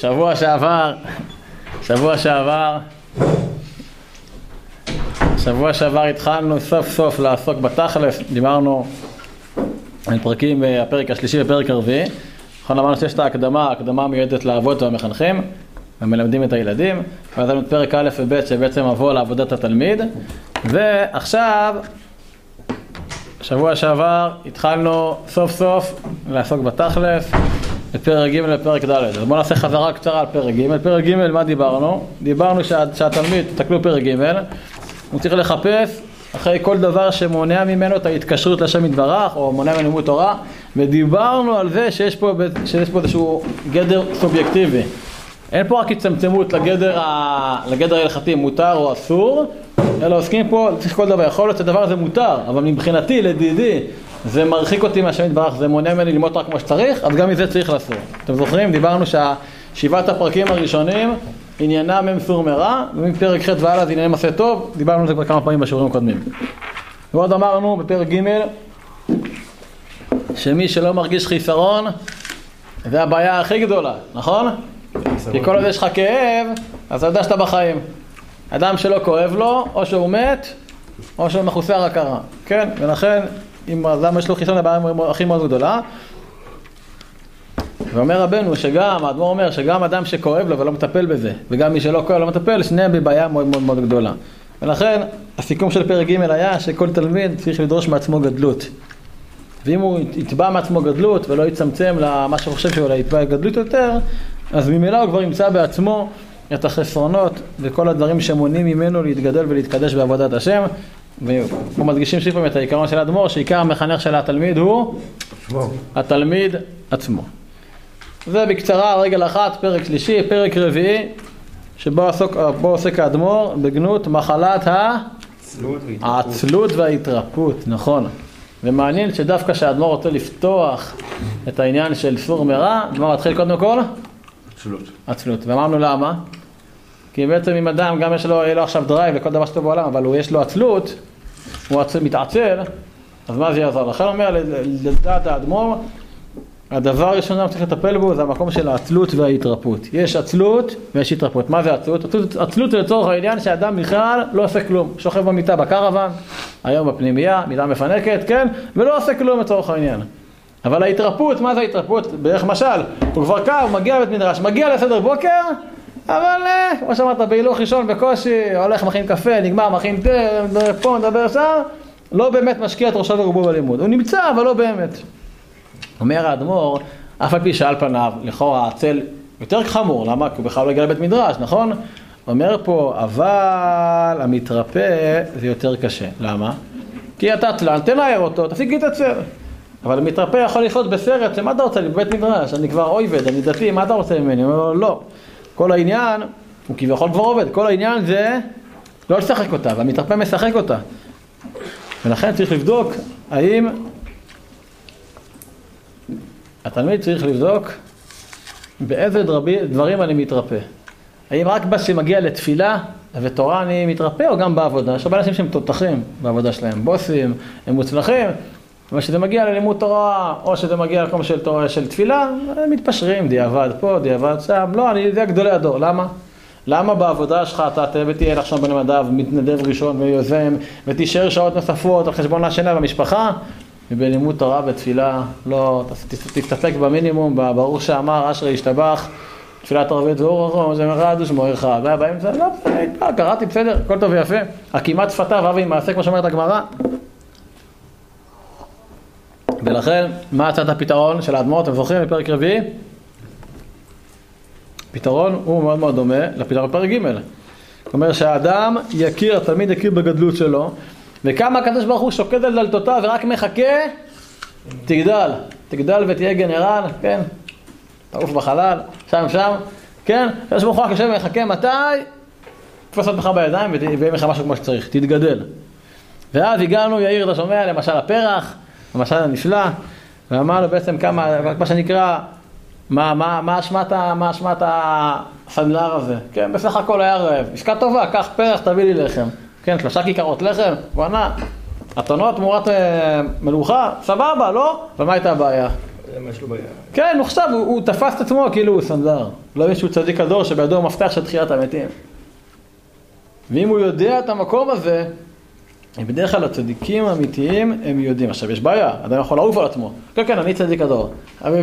שבוע שעבר, שבוע שעבר, שבוע שעבר התחלנו סוף סוף לעסוק בתכלס, דיברנו על פרקים, הפרק השלישי ופרק הרביעי, נכון אמרנו שיש את ההקדמה, ההקדמה מיועדת לאבות והמחנכים, ומלמדים את הילדים, ואז היה פרק א' וב' שבעצם מבוא לעבודת התלמיד, ועכשיו, שבוע שעבר התחלנו סוף סוף לעסוק בתכלס, בפרק ג' לפרק ד'. אז בואו נעשה חזרה קצרה על פרק ג'. פרק ג', מה דיברנו? דיברנו שה, שהתלמיד, תסתכלו פרק ג', הוא צריך לחפש אחרי כל דבר שמונע ממנו את ההתקשרות לשם יתברך, או מונע ממנו לימוד תורה, ודיברנו על זה שיש פה, שיש פה איזשהו גדר סובייקטיבי. אין פה רק הצטמצמות לגדר, ה... לגדר ההלכתי, מותר או אסור, אלא עוסקים פה, צריך כל דבר, יכול להיות שהדבר הזה מותר, אבל מבחינתי, לדידי, זה מרחיק אותי מהשם יתברך, זה מונע ממני ללמוד תורה כמו שצריך, אז גם מזה צריך לעשות. אתם זוכרים? דיברנו ששבעת הפרקים הראשונים עניינם הם סור מרע, ומפרק ח' והלאה זה עניינים עשה טוב, דיברנו על זה כבר כמה פעמים בשיעורים הקודמים. ועוד אמרנו בפרק ג' שמי שלא מרגיש חיסרון זה הבעיה הכי גדולה, נכון? כי כל עוד יש לך כאב, אז אתה יודע שאתה בחיים. אדם שלא כואב לו, או שהוא מת, או שהוא מחוסר הכרה, כן? ולכן אם אדם יש לו חיסון הבעיה הכי מאוד גדולה. ואומר רבנו שגם, האדמו"ר אומר שגם אדם שכואב לו ולא מטפל בזה, וגם מי שלא כואב ולא מטפל, שניהם בבעיה מאוד מאוד מאוד גדולה. ולכן הסיכום של פרק ג' היה שכל תלמיד צריך לדרוש מעצמו גדלות. ואם הוא יתבע מעצמו גדלות ולא יצמצם למה שהוא חושב שאולי יתבע גדלות יותר, אז ממילא הוא כבר ימצא בעצמו את החסרונות וכל הדברים שמונעים ממנו להתגדל ולהתקדש בעבודת השם. ופה מדגישים שוב פעם את העיקרון של האדמו"ר, שעיקר המחנך של התלמיד הוא. התלמיד עצמו. זה בקצרה רגל אחת, פרק שלישי, פרק רביעי, שבו עסוק, עוסק האדמו"ר בגנות מחלת העצלות וההתרפות, נכון. ומעניין שדווקא כשהאדמו"ר רוצה לפתוח את העניין של סור מרע, הדמו"ר מתחיל קודם כל? עצלות. עצלות. ואמרנו למה? כי בעצם אם אדם, גם יש לו, יהיה לו עכשיו drive לכל דבר שטוב בעולם, אבל הוא יש לו עצלות, הוא עצל, מתעצל, אז מה זה יעזור? לכן אומר, לדעת האדמו"ר, הדבר הראשון שאנחנו צריכים לטפל בו זה המקום של העצלות וההתרפות. יש עצלות ויש התרפות. מה זה עצלות? עצלות זה לצורך העניין שאדם בכלל לא עושה כלום. שוכב במיטה בקרוון, היום בפנימייה, מיטה מפנקת, כן? ולא עושה כלום לצורך העניין. אבל ההתרפות, מה זה ההתרפות? בערך משל, הוא כבר קר, הוא מגיע לבית מדרש, מגיע לסדר בוקר, אבל אה, כמו שאמרת, בהילוך ראשון בקושי, הולך מכין קפה, נגמר מכין תה, פה מדבר שם, לא באמת משקיע את ראשו ורובו בלימוד. הוא נמצא, אבל לא באמת. אומר האדמו"ר, אף על פי שעל פניו, לכאורה הצל יותר חמור, למה? כי הוא בכלל לא הגיע לבית מדרש, נכון? אומר פה, אבל המתרפא זה יותר קשה. למה? כי אתה תלן, תנער אותו, תפסיק להתעצל. אבל המתרפא יכול לחיות בסרט, מה אתה רוצה לי בבית מדרש? אני כבר אויבד, אני דתי, מה אתה רוצה ממני? הוא אומר לו, לא. כל העניין, הוא כביכול כבר עובד, כל העניין זה לא לשחק אותה, והמתרפא משחק אותה. ולכן צריך לבדוק האם התלמיד צריך לבדוק באיזה דרבי, דברים אני מתרפא. האם רק כשמגיע לתפילה ותורה אני מתרפא או גם בעבודה? יש הרבה אנשים שהם תותחים בעבודה שלהם, בוסים, הם מוצלחים, אבל כשזה מגיע ללימוד תורה או שזה מגיע למקום של, תורה, של תפילה, מתפשרים, דיעבד פה, דיעבד שם, לא, אני יודע גדולי הדור, למה? למה בעבודה שלך אתה תהיה לך שם בנמדיו, מתנדב ראשון ויוזם, ותישאר שעות נוספות על חשבון השינה במשפחה, ובלימוד תורה ותפילה, לא, תסתפק במינימום, ברור שאמר אשרי ישתבח, תפילת ערבית ואור ארום, זה מרעד ושמו ערך, באמצע, לא, קראתי בסדר, הכל טוב ויפה, הקימת שפתיו אבי מעשה כמו שאומרת הגמרא. ולכן, מה הצעת הפתרון של האדמו"ר, אתם זוכרים בפרק רביעי? הפתרון הוא מאוד מאוד דומה לפתרון בפרק ג'. זאת אומרת שהאדם יכיר, התלמיד יכיר בגדלות שלו, וכמה הקדוש ברוך הוא שוקד על דלתותיו ורק מחכה, תגדל, תגדל ותהיה גנרל, כן, תעוף בחלל, שם שם, כן, הקדוש ברוך הוא רק יושב ומחכה, מתי? תפוס אותך בידיים ויהיה לך משהו כמו שצריך, תתגדל. ואז הגענו, יאיר, אתה שומע, למשל הפרח, למשל הנפלא, ואמרנו בעצם כמה, מה שנקרא, מה, מה, מה אשמת, מה אשמת הסנדלר הזה? כן, בסך הכל היה רעב. עסקה טובה, קח פרח, תביא לי לחם. כן, שלושה כיכרות לחם, בואנה, אתונות תמורת אה, מלוכה, סבבה, לא? אבל מה הייתה הבעיה? לו? כן, עכשיו הוא, הוא תפס את עצמו כאילו הוא סנדלר. לא איזשהו צדיק הדור שבידו מפתח של תחיית המתים. ואם הוא יודע את המקום הזה, בדרך כלל הצדיקים האמיתיים הם יודעים. עכשיו יש בעיה, אדם יכול לעוף על עצמו. כן, כן, אני צדיק הדור. על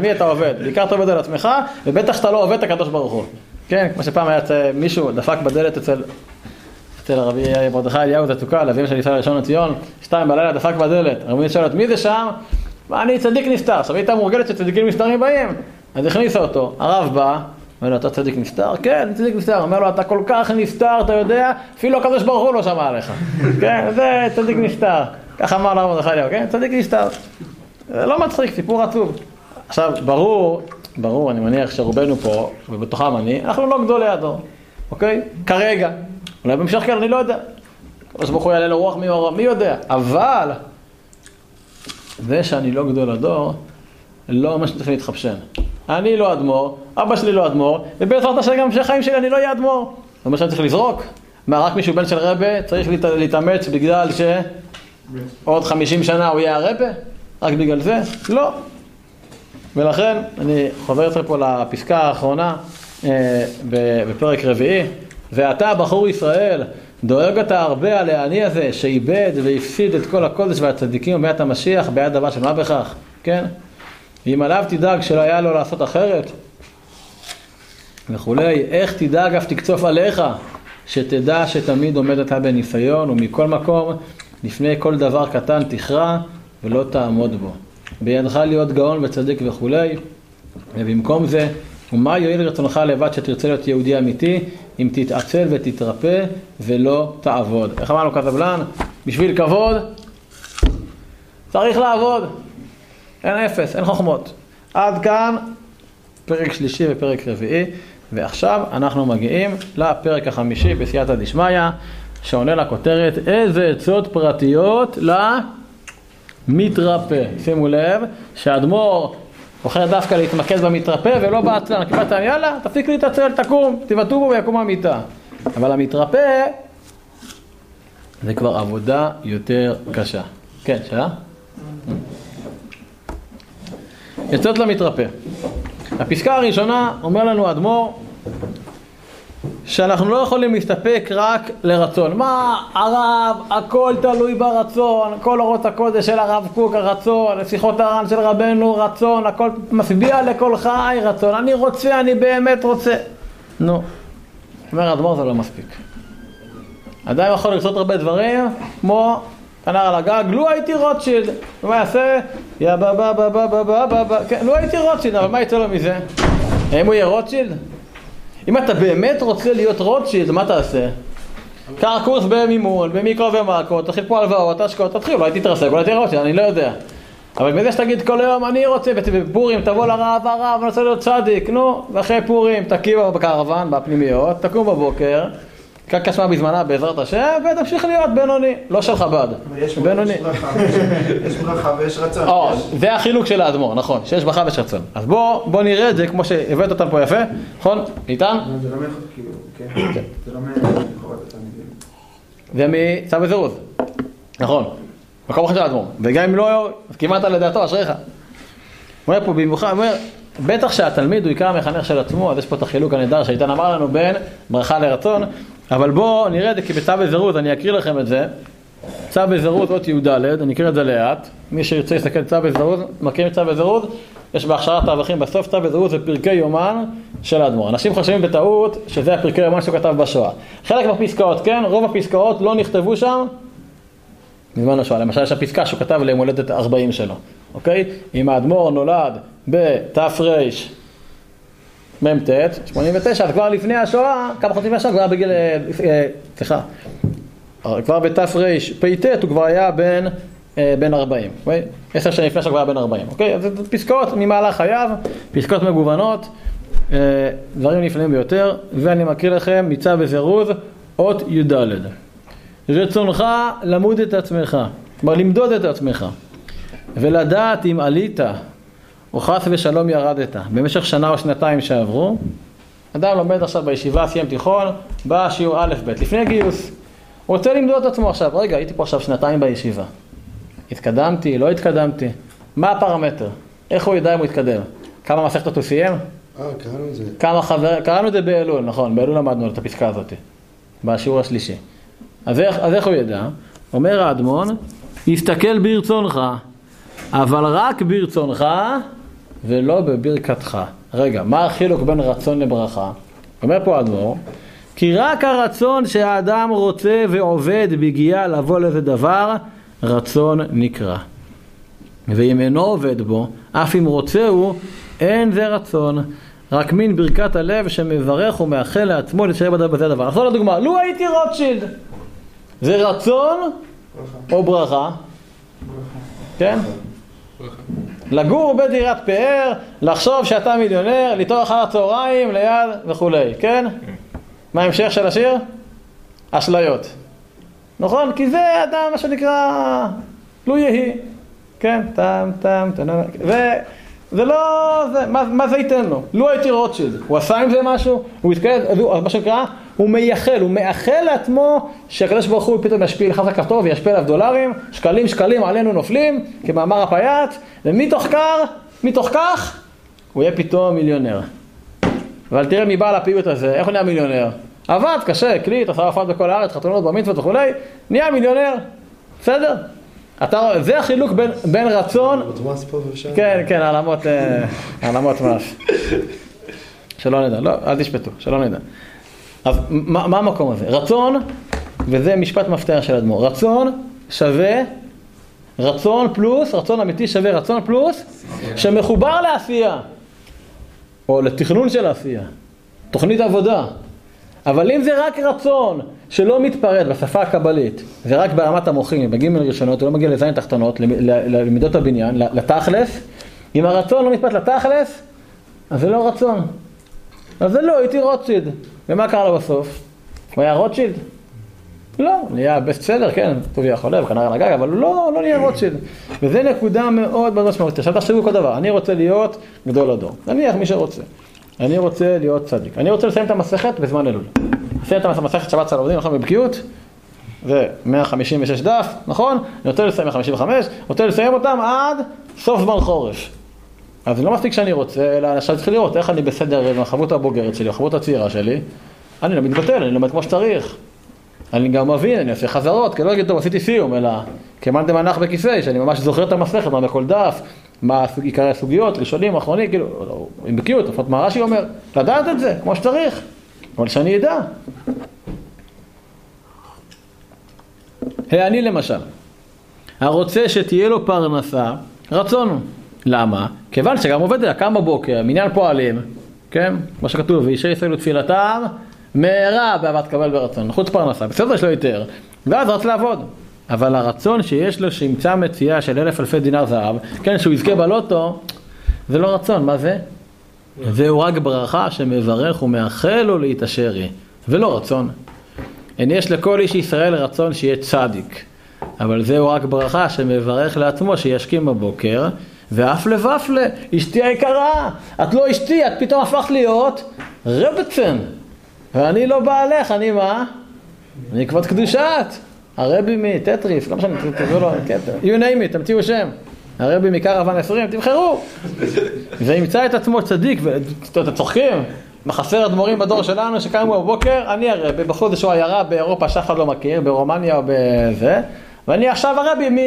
מי אתה עובד? בעיקר אתה עובד על עצמך, ובטח שאתה לא עובד את הקדוש ברוך הוא. כן, כמו שפעם היה מישהו דפק בדלת אצל, אצל רבי מרדכי אליהו זתוקה, לאביהם של ישראל ראשון לציון, שתיים בלילה דפק בדלת, רבי שואל מי זה שם? אני צדיק נפטר, עכשיו הייתה מורגלת שצדיקים נפטרים באים, אז הכניסה אותו, הרב בא, אומר לו אתה צדיק נפטר? כן, אני צדיק נפטר, אומר לו אתה כל כך נפטר, אתה יודע, אפילו הקדוש ברוך הוא לא שמע עליך, כן, זה צדיק נפטר, ככה אמר לרב מרדכי אליהו, כן, צדיק נפטר, לא מצחיק, סיפור עצוב. עכשיו, ברור, ברור, אני מניח שרובנו פה, ובתוכם אני, אנחנו לא גדולי הדור, אוקיי? כרגע. אולי בהמשך כאן, אני לא יודע. הקדוש ברוך הוא יעלה לו רוח מאורו, מי יודע. אבל, זה שאני לא גדול הדור, לא אומר שצריך להתחפשן. אני לא אדמו"ר, אבא שלי לא אדמו"ר, ובעזרת השם גם בהמשך החיים שלי אני לא אהיה אדמו"ר. זה אומר שאני צריך לזרוק? מה, רק מישהו בן של רבה צריך להת- להתאמץ בגלל שעוד 50 שנה הוא יהיה הרבה? רק בגלל זה? לא. ולכן, אני חוזר יותר פה לפסקה האחרונה אה, בפרק רביעי, ואתה, בחור ישראל, דואג אתה הרבה על העני הזה, שאיבד והפסיד את כל הקודש והצדיקים וביאת המשיח, ביד דבר של מה בכך, כן? אם עליו תדאג שלא היה לו לעשות אחרת, וכולי, איך תדאג אף תקצוף עליך, שתדע שתמיד עומד אתה בניסיון, ומכל מקום, לפני כל דבר קטן תכרע, ולא תעמוד בו. בידך להיות גאון וצדיק וכולי, ובמקום זה, ומה יועיל רצונך לבד שתרצה להיות יהודי אמיתי, אם תתעצל ותתרפא ולא תעבוד. איך אמרנו קזבלן? בשביל כבוד צריך לעבוד. אין אפס, אין חוכמות. עד כאן פרק שלישי ופרק רביעי, ועכשיו אנחנו מגיעים לפרק החמישי בסייעתא דשמיא, שעונה לכותרת איזה עצות פרטיות למתרפא. שימו לב שהאדמו"ר בוחר דווקא להתמקד במתרפא ולא בעצלן. קיבלת, יאללה, תפסיק להתעצל, תקום, תבעטו בו ויקום המיטה. אבל המתרפא זה כבר עבודה יותר קשה. כן, שאלה? עצות למתרפא. הפסקה הראשונה אומר לנו האדמו"ר שאנחנו לא יכולים להסתפק רק לרצון. מה הרב, הכל תלוי ברצון, כל אורות הקודש של הרב קוק הרצון, שיחות הר"ן של רבנו רצון, הכל משביע לכל חי רצון, אני רוצה, אני באמת רוצה. נו, אומר האדמו"ר זה לא מספיק. אדם יכול לעשות הרבה דברים, כמו כנר על הגג, לו הייתי רוטשילד, ומה יעשה? יא בה בה בה בה בה בה בה בה, כן, לו הייתי רוטשילד, אבל מה יצא לו מזה? האם הוא יהיה רוטשילד? אם אתה באמת רוצה להיות רוטשילד, מה תעשה? קח קורס במימון, במיקרו ומאקרו, תתחיל פה הלוואות, השקעות, תתחיל, אולי תתרסק, אולי תהיה רוטשילד, אני לא יודע. אבל בזה שתגיד כל היום, אני רוצה, בפורים תבוא לרב, הרב, אני רוצה להיות צדיק, נו, ואחרי פורים תקים בקרוון, בפנימיות, תקום בבוקר, כך כשמה בזמנה בעזרת השם, ותמשיך להיות בינוני, לא של חב"ד, בינוני. יש ברכה, יש ברכה ויש רצון. זה החילוק של האדמו"ר, נכון, שיש ברכה ויש רצון. אז בוא, בוא נראה את זה כמו שהבאת אותם פה יפה, נכון? איתן? זה לא מאיכות, כאילו, כן. זה לא מאיכות התלמידים. זה מצו וזירוז. נכון. מקום אחר של האדמו"ר. וגם אם לא, אז כמעט לדעתו, אשריך. אומר פה במיוחד, אומר, בטח שהתלמיד הוא עיקר המחנך של עצמו, אז יש פה את החילוק הנהדר שאיתן אמר לנו בין ברכה לרצון, אבל בואו נראה את זה כי בצו וזירוז, אני אקריא לכם את זה. צו וזירוז אות י"ד, אני אקריא את זה לאט. מי שירצה להסתכל צו וזירוז, מכירים צו וזירוז? יש בהכשרת האברכים בסוף צו וזירוז זה פרקי יומן של האדמו"ר. אנשים חושבים בטעות שזה הפרקי יומן שהוא כתב בשואה. חלק מהפסקאות כן, רוב הפסקאות לא נכתבו שם בזמן השואה. למשל יש הפסקה שהוא כתב ליום הולדת 40 שלו, אוקיי? אם האדמו"ר נולד בתרמ"ט, 89, אז כבר לפני השואה, כמה חודשים מהשואה, כבר בגיל, אה, סליחה, אה, כבר בתרפ"ט הוא כבר היה בן, אה, בן 40, אוקיי? עשר שנים לפני שהוא כבר היה בן 40, אוקיי? אז פסקאות ממהלך חייו, פסקאות מגוונות, דברים נפלאים ביותר, ואני מקריא לכם מצו וזירוז, אות י"ד. רצונך למוד את עצמך, כלומר למדוד את עצמך, ולדעת אם עלית או חס ושלום ירדת במשך שנה או שנתיים שעברו. אדם לומד עכשיו בישיבה, סיים תיכון, בא שיעור א' ב', לפני גיוס. הוא רוצה למדוד את עצמו עכשיו, רגע, הייתי פה עכשיו שנתיים בישיבה. התקדמתי, לא התקדמתי. מה הפרמטר? איך הוא ידע אם הוא התקדם? כמה מסכתות הוא סיים? אה, קראנו את זה. כמה חבר... קראנו את זה באלול, נכון, באלול למדנו את הפסקה הזאת, בשיעור השלישי. אז איך, אז איך הוא ידע? אומר האדמון, הסתכל ברצונך, אבל רק ברצונך ולא בברכתך. רגע, מה החילוק בין רצון לברכה? אומר פה האדמו"ר, כי רק הרצון שהאדם רוצה ועובד בגייה לבוא לאיזה דבר, רצון נקרא. ואם אינו עובד בו, אף אם רוצה הוא, אין זה רצון. רק מין ברכת הלב שמברך ומאחל לעצמו להישאר בזה הדבר. עכשיו לדוגמה, לו הייתי רוטשילד, זה רצון או ברכה? כן? לגור בדירת פאר, לחשוב שאתה מיליונר, לטעור אחר הצהריים ליד וכולי, כן? מה ההמשך של השיר? אשליות. נכון? כי זה אדם, מה שנקרא, לו יהי. כן, טם טם טם, וזה לא, זה, מה, מה זה ייתן לו? לו הייתי רוטשילד, הוא עשה עם זה משהו? הוא התקלט, מה שנקרא, הוא מייחל, הוא מאחל לעצמו שהקדוש ברוך הוא פתאום ישפיע, ילחץ הכפתור וישפיע עליו דולרים, שקלים שקלים עלינו נופלים, כמאמר הפייט, ומתוך כך, מתוך כך, הוא יהיה פתאום מיליונר. אבל תראה מי בעל הפיוט הזה, איך הוא נהיה מיליונר? עבד קשה, הקליט, עשה הופעות בכל הארץ, חתונות בר מצוות וכולי, נהיה מיליונר, בסדר? אתה, זה החילוק בין, בין רצון... העלמות מס פה ושם. כן, כן, אה, העלמות מס. שלא נדע, לא, אל תשפטו, שלא נדע. אז מה, מה המקום הזה? רצון, וזה משפט מפתח של אדמו"ר, רצון שווה, רצון פלוס, רצון אמיתי שווה רצון פלוס, שמחובר לעשייה, או לתכנון של העשייה, תוכנית עבודה. אבל אם זה רק רצון שלא מתפרט בשפה הקבלית, זה רק ברמת המוחים, בגימל ראשונות, הוא לא מגיע לזין תחתונות, למידות הבניין, לתכלס, אם הרצון לא מתפרט לתכלס, אז זה לא רצון. אז זה לא, הייתי רוטשילד. ומה קרה לו בסוף? הוא היה רוטשילד? לא, נהיה בסט סלר, כן, טוב יהיה חולה וכנראה על הגג, אבל הוא לא, לא נהיה רוטשילד. וזו נקודה מאוד מאוד משמעותית. עכשיו תחשבו כל דבר, אני רוצה להיות גדול הדור. נניח מי שרוצה. אני רוצה להיות צדיק. אני רוצה לסיים את המסכת בזמן אלול. לסיים את המסכת שבת צלם עובדים, נכון, בבקיאות. זה 156 דף, נכון? אני רוצה לסיים 155, רוצה לסיים אותם עד סוף זמן חורף. אז זה לא מספיק שאני רוצה, אלא עכשיו צריך לראות איך אני בסדר עם החבות הבוגרת שלי, החבות הצעירה שלי. אני לא מתבטל, אני לומד כמו שצריך. אני גם מבין, אני עושה חזרות, כי לא אגיד, טוב, עשיתי סיום, אלא כמאן דמנח בכיסא, שאני ממש זוכר את המסכת, מה בכל דף, מה עיקרי הסוגיות, ראשונים, אחרונים, כאילו, עם בקיאות, לפחות מה רש"י אומר, לדעת את זה, כמו שצריך, אבל שאני אדע. העני למשל, הרוצה שתהיה לו פרנסה, רצון הוא. למה? כיוון שגם עובד היה קם בבוקר, מניין פועלים, כן? מה שכתוב, ואישי ישראל ותפילתם, מהרה באהבת קבל ברצון, חוץ פרנסה, בסדר יש לו יותר, ואז רץ לעבוד. אבל הרצון שיש לו שימצא מציאה של אלף אלפי דינר זהב, כן, שהוא יזכה בלוטו, זה לא רצון, מה זה? זהו רק ברכה שמברך ומאחל לו להתעשרי, ולא רצון. אין יש לכל איש ישראל רצון שיהיה צדיק, אבל זהו רק ברכה שמברך לעצמו שישכים בבוקר, ואף לבפלה, אשתי היקרה, את לא אשתי, את פתאום הפכת להיות רבצן, ואני לא בעלך, אני מה? אני כבוד קדושת. הרבי מטטריס, לא משנה, תקראו לו, you name it, תמציאו שם. הרבי מקרוון 20, תבחרו. וימצא את עצמו צדיק, ואתם צוחקים, מחסר אדמו"רים בדור שלנו שקמו בבוקר, אני הרבי, בחודש הוא עיירה באירופה שאף אחד לא מכיר, ברומניה או בזה, ואני עכשיו הרבי מ...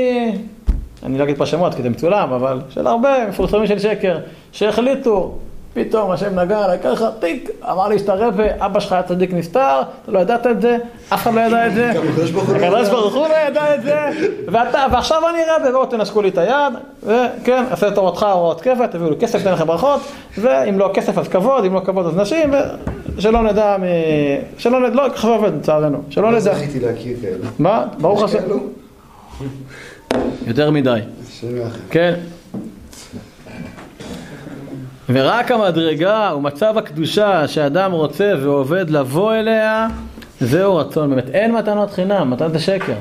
אני לא אגיד פה שמות כי זה מצולם, אבל של הרבה מפורסמים של שקר, שהחליטו פתאום השם נגע עליי ככה, טיק, אמר לי שאתה רבה, אבא שלך היה צדיק נסתר, אתה לא ידעת את זה, אף אחד לא ידע את זה, הקדוש ברוך הוא לא ידע את זה, ואתה, ועכשיו אני רבה, בואו תנשקו לי את היד, וכן, עשה את תורתך הוראות כיפה, תביאו לי כסף, תן לכם ברכות, ואם לא כסף אז כבוד, אם לא כבוד אז נשים, ושלא נדע מ... שלא נדע, לא, ככה עובד לצערנו, שלא נדע. לא זכיתי להכיר כאלה. מה? ברוך השם. יותר מדי. כן. ורק המדרגה ומצב הקדושה שאדם רוצה ועובד לבוא אליה, זהו רצון באמת. אין מתנות חינם, מתן זה שקר.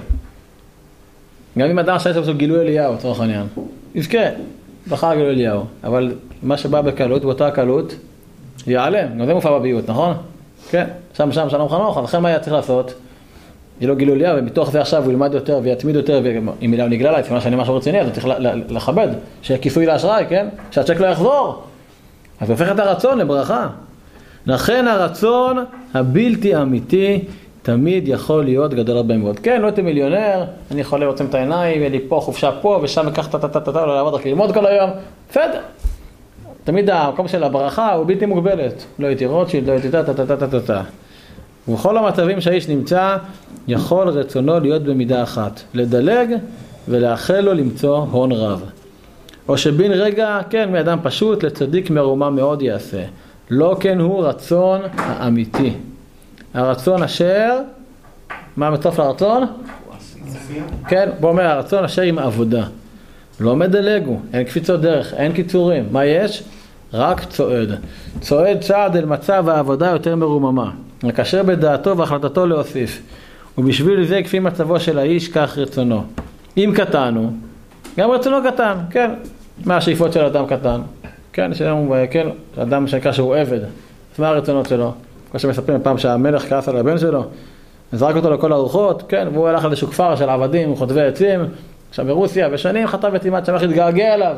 גם אם אדם עכשיו יש גילוי אליהו, לצורך העניין. יזכה, בחר גילוי אליהו. אבל מה שבא בקלות, באותה קלות, ייעלם. גם זה מופע בביוט, נכון? כן. שם שם שלום חנוך, אז לכן מה היה צריך לעשות? יהיה לו גילוי עלייה, ומתוך זה עכשיו הוא ילמד יותר ויתמיד יותר, ואם מילה נגלה לה, סימן שאני משהו רציני, אז הוא צריך לכבד, שיהיה כיסוי לאשראי, כן? שהצ'ק לא יחזור. אז זה הופך את הרצון לברכה. לכן הרצון הבלתי אמיתי תמיד יכול להיות גדול הרבה מאוד. כן, לא הייתי מיליונר, אני יכול לעוצם את העיניים, יהיה לי פה חופשה פה, ושם אקח טה טה טה טה טה, לא לעבוד רק ללמוד כל היום, בסדר. תמיד המקום של הברכה הוא בלתי מוגבלת. לא הייתי רוטשילד, לא הייתי טה ובכל המצבים שהאיש נמצא, יכול רצונו להיות במידה אחת, לדלג ולאחל לו למצוא הון רב. או שבין רגע, כן, מאדם פשוט לצדיק מרומם מאוד יעשה. לא כן הוא רצון האמיתי. הרצון אשר, מה מצוף לרצון? כן, בוא אומר, הרצון אשר עם עבודה. לא מדלג הוא, אין קפיצות דרך, אין קיצורים. מה יש? רק צועד. צועד צעד אל מצב העבודה יותר מרוממה. מקשר בדעתו והחלטתו להוסיף. ובשביל זה כפי מצבו של האיש כך רצונו. אם קטן הוא, גם רצונו קטן, כן. מה השאיפות של אדם קטן? כן, שלנו, כן, אדם שנקרא שהוא עבד. אז מה הרצונות שלו? כמו שמספרים פעם שהמלך כעס על הבן שלו, זרק אותו לכל הרוחות, כן, והוא הלך לאיזשהו כפר של עבדים, חוטבי עצים, עכשיו ברוסיה, ושנים חטב עצים עד שהמלך התגעגע אליו.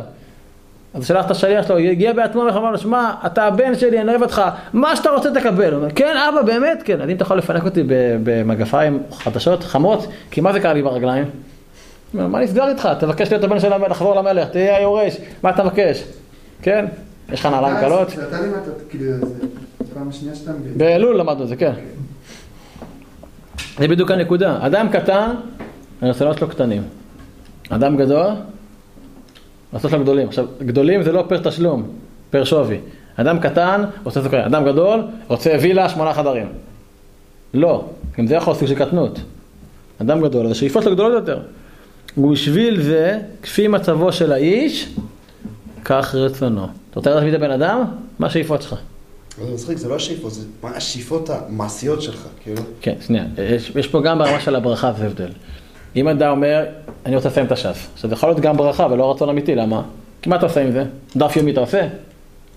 אז שלח את השליח שלו, הגיע בעצמו ואמר לו, שמע, אתה הבן שלי, אני אוהב אותך, מה שאתה רוצה תקבל. הוא אומר, כן, אבא, באמת, כן. אז אם אתה יכול לפנק אותי במגפיים חדשות, חמות, כי מה זה קרה לי ברגליים? אומר, מה נסגר איתך? תבקש להיות הבן של המלך, לחבור למלך, תהיה היורש, מה אתה מבקש? כן? יש לך נעליים קלות? אתה לימדת, כאילו, פעם השנייה שאתה מבין. באלול למדנו את זה, כן. זה בדיוק הנקודה. אדם קטן, הרצונות שלו קטנים. אדם גדול, הרצונות שלו גדולים. עכשיו, גדולים זה לא פר תשלום, פר שווי. אדם קטן רוצה סוכר, אדם גדול רוצה וילה שמונה חדרים. לא, גם זה יכול סוג של קטנות. אדם גדול, אז השאיפות שלו גדולות יותר. ובשביל זה, כפי מצבו של האיש, כך רצונו. אתה רוצה לדעת מי זה בן אדם? מה השאיפות שלך? זה מצחיק, זה לא השאיפות, זה השאיפות המעשיות שלך, כאילו. כן, שנייה, יש, יש פה גם ברמה של הברכה זה הבדל. אם אדם אומר, אני רוצה לסיים את הש"ס, עכשיו זה יכול להיות גם ברכה ולא רצון אמיתי, למה? כי מה אתה עושה עם זה? דף יומי אתה עושה?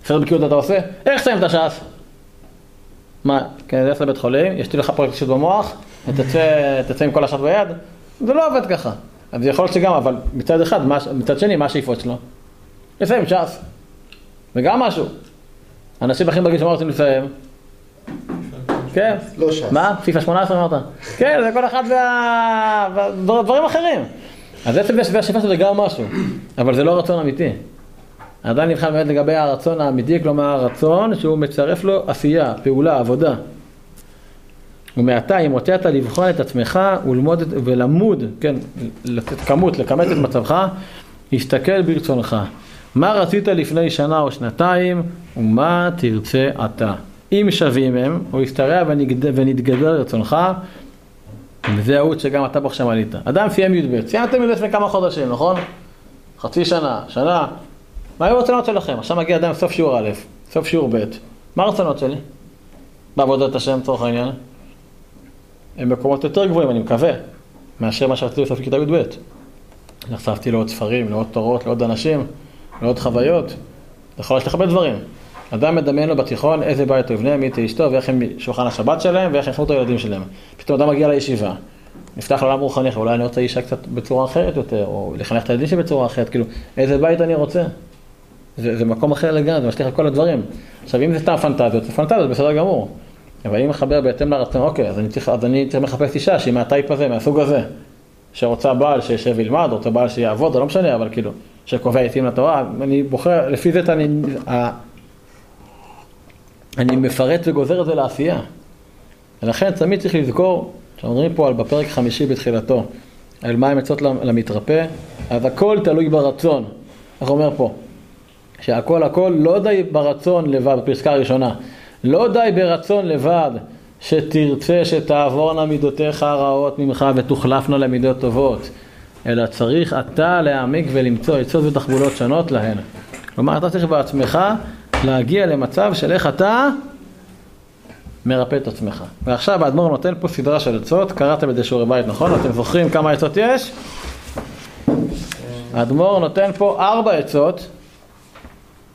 סרט בקיאות אתה עושה? איך לסיים את הש"ס? מה, כן, תלך לבית חולים, יש לי לך פרויקט אישיות במוח, ותצא תצא עם כל הש"ס ביד? זה לא עובד ככה. אז יכול להיות שגם, אבל מצד אחד, מה, מצד שני, מה השאיפות שלו? לסיים ש"ס. וגם משהו. אנשים הכי בגיל שמה רוצים לסיים? כן. לא ש"ס. מה? פיפ"א 18 אמרת? כן, זה כל אחד וה... ודברים אחרים. אז עצם זה שזה השאיפה שלו זה גם משהו, אבל זה לא רצון אמיתי. עדיין נבחן באמת לגבי הרצון האמיתי, כלומר הרצון שהוא מצרף לו עשייה, פעולה, עבודה. ומעתה אם הוצאת לבחון את עצמך וללמוד את- ולמוד, כן, לתת כמות, לכמת את מצבך, הסתכל ברצונך. מה רצית לפני שנה או שנתיים, ומה תרצה עתה. אם שווים הם, הוא ישתרע ונגד- ונתגבר רצונך, וזה האות שגם אתה בו עכשיו עלית. אדם סיים י"ב, סיימתם י"ב לפני כמה חודשים, נכון? חצי שנה, שנה. מה היו הרצונות שלכם? עכשיו מגיע אדם סוף שיעור א', סוף שיעור ב'. מה הרצונות שלי? בעבודת השם, לצורך העניין. הם מקומות יותר גבוהים, אני מקווה, מאשר מה שרציתי בסוף כיתה י"ב. נחשפתי לעוד ספרים, לעוד תורות, לעוד אנשים, לעוד חוויות. יכול יש לך הרבה דברים. אדם מדמיין לו בתיכון איזה בית הוא יבנה, מי תהיה אשתו, ואיך הם שולחן השבת שלהם, ואיך יחנו את הילדים שלהם. פתאום אדם מגיע לישיבה, נפתח לעולם רוחני, אולי אני רוצה אישה קצת בצורה אחרת יותר, או לחנך את הילדים שלי בצורה אחרת, כאילו, איזה בית אני רוצה. זה, זה מקום אחר לגמרי, זה משליך על כל הדברים. עכשיו, אם זה סתם פנטזיות, זה פנטזיות, בסדר גמור. אבל אם מחבר בהתאם לרצון, אוקיי, אז אני צריך, אז אני צריך לחפש אישה שהיא מהטייפ הזה, מהסוג הזה. שרוצה בעל שישב וילמד, רוצה בעל שיעבוד, זה לא משנה, אבל כאילו, שקובע עיתים לתורה, אני בוחר, לפי זה אני, אני מפרט וגוזר את זה לעשייה. ולכן תמיד צריך לזכור, כשאומרים פה על בפרק חמישי בתחילתו, על מה הם עצות למתרפא, אז הכל תלוי ברצון. איך אומר פה? שהכל הכל לא די ברצון לבד, בפסקה הראשונה, לא די ברצון לבד שתרצה שתעבורנה מידותיך הרעות ממך ותוחלפנה למידות טובות, אלא צריך אתה להעמיק ולמצוא עצות ותחבולות שונות להן. כלומר, אתה צריך בעצמך להגיע למצב של איך אתה מרפא את עצמך. ועכשיו האדמו"ר נותן פה סדרה של עצות, קראתם את זה שיעורי בית, נכון? אתם זוכרים כמה עצות יש? האדמו"ר נותן פה ארבע עצות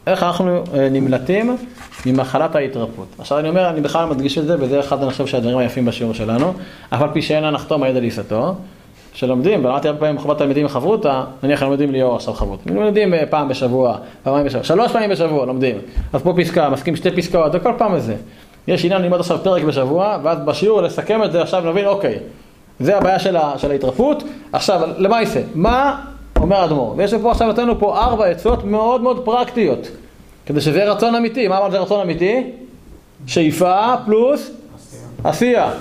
איך אנחנו אה, נמלטים ממחלת ההתרפות. עכשיו אני אומר, אני בכלל מדגיש את זה, וזה אחד אני חושב שהדברים היפים בשיעור שלנו, אף על פי שאין הנחתום הידע לעיסתו, שלומדים, ואמרתי הרבה פעמים חובת תלמידים חברותא, נניח לומדים ליאור עכשיו חברותא, לומדים אה, פעם בשבוע, פעמיים בשבוע, שלוש פעמים בשבוע לומדים, אז פה פסקה, מסכים שתי פסקאות, וכל פעם איזה. יש עניין ללמוד עכשיו פרק בשבוע, ואז בשיעור לסכם את זה עכשיו נבין, אוקיי, זה הבעיה של, ה, של ההתרפות, עכשיו, למה יעשה? מה אומר האדמו"ר? ויש פה עכשיו נתנו פה ארבע עצות מאוד מאוד פרקטיות, כדי שזה יהיה רצון אמיתי, מה אמרנו זה רצון אמיתי? שאיפה פלוס עשייה.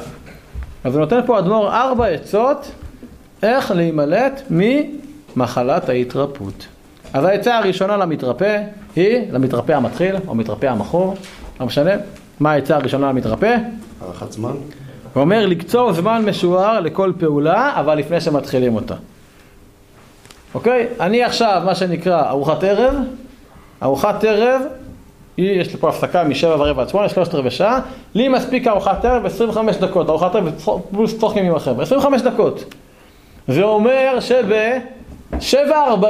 אז הוא נותן פה אדמו"ר ארבע עצות איך להימלט ממחלת ההתרפות. אז העצה הראשונה למתרפא היא, למתרפא המתחיל, או מתרפא המכור, לא משנה, מה העצה הראשונה למתרפא? הארכת זמן? הוא אומר לקצור זמן משוער לכל פעולה, אבל לפני שמתחילים אותה. אוקיי? אני עכשיו, מה שנקרא, ארוחת ערב, ארוחת ערב, היא, יש לי פה הפסקה משבע ורבע עד שמונה, שלושת רבעי שעה, לי מספיק ארוחת ערב 25 דקות, ארוחת ערב פלוס צחוקים עם החבר'ה, 25 דקות. זה אומר שב-7.40,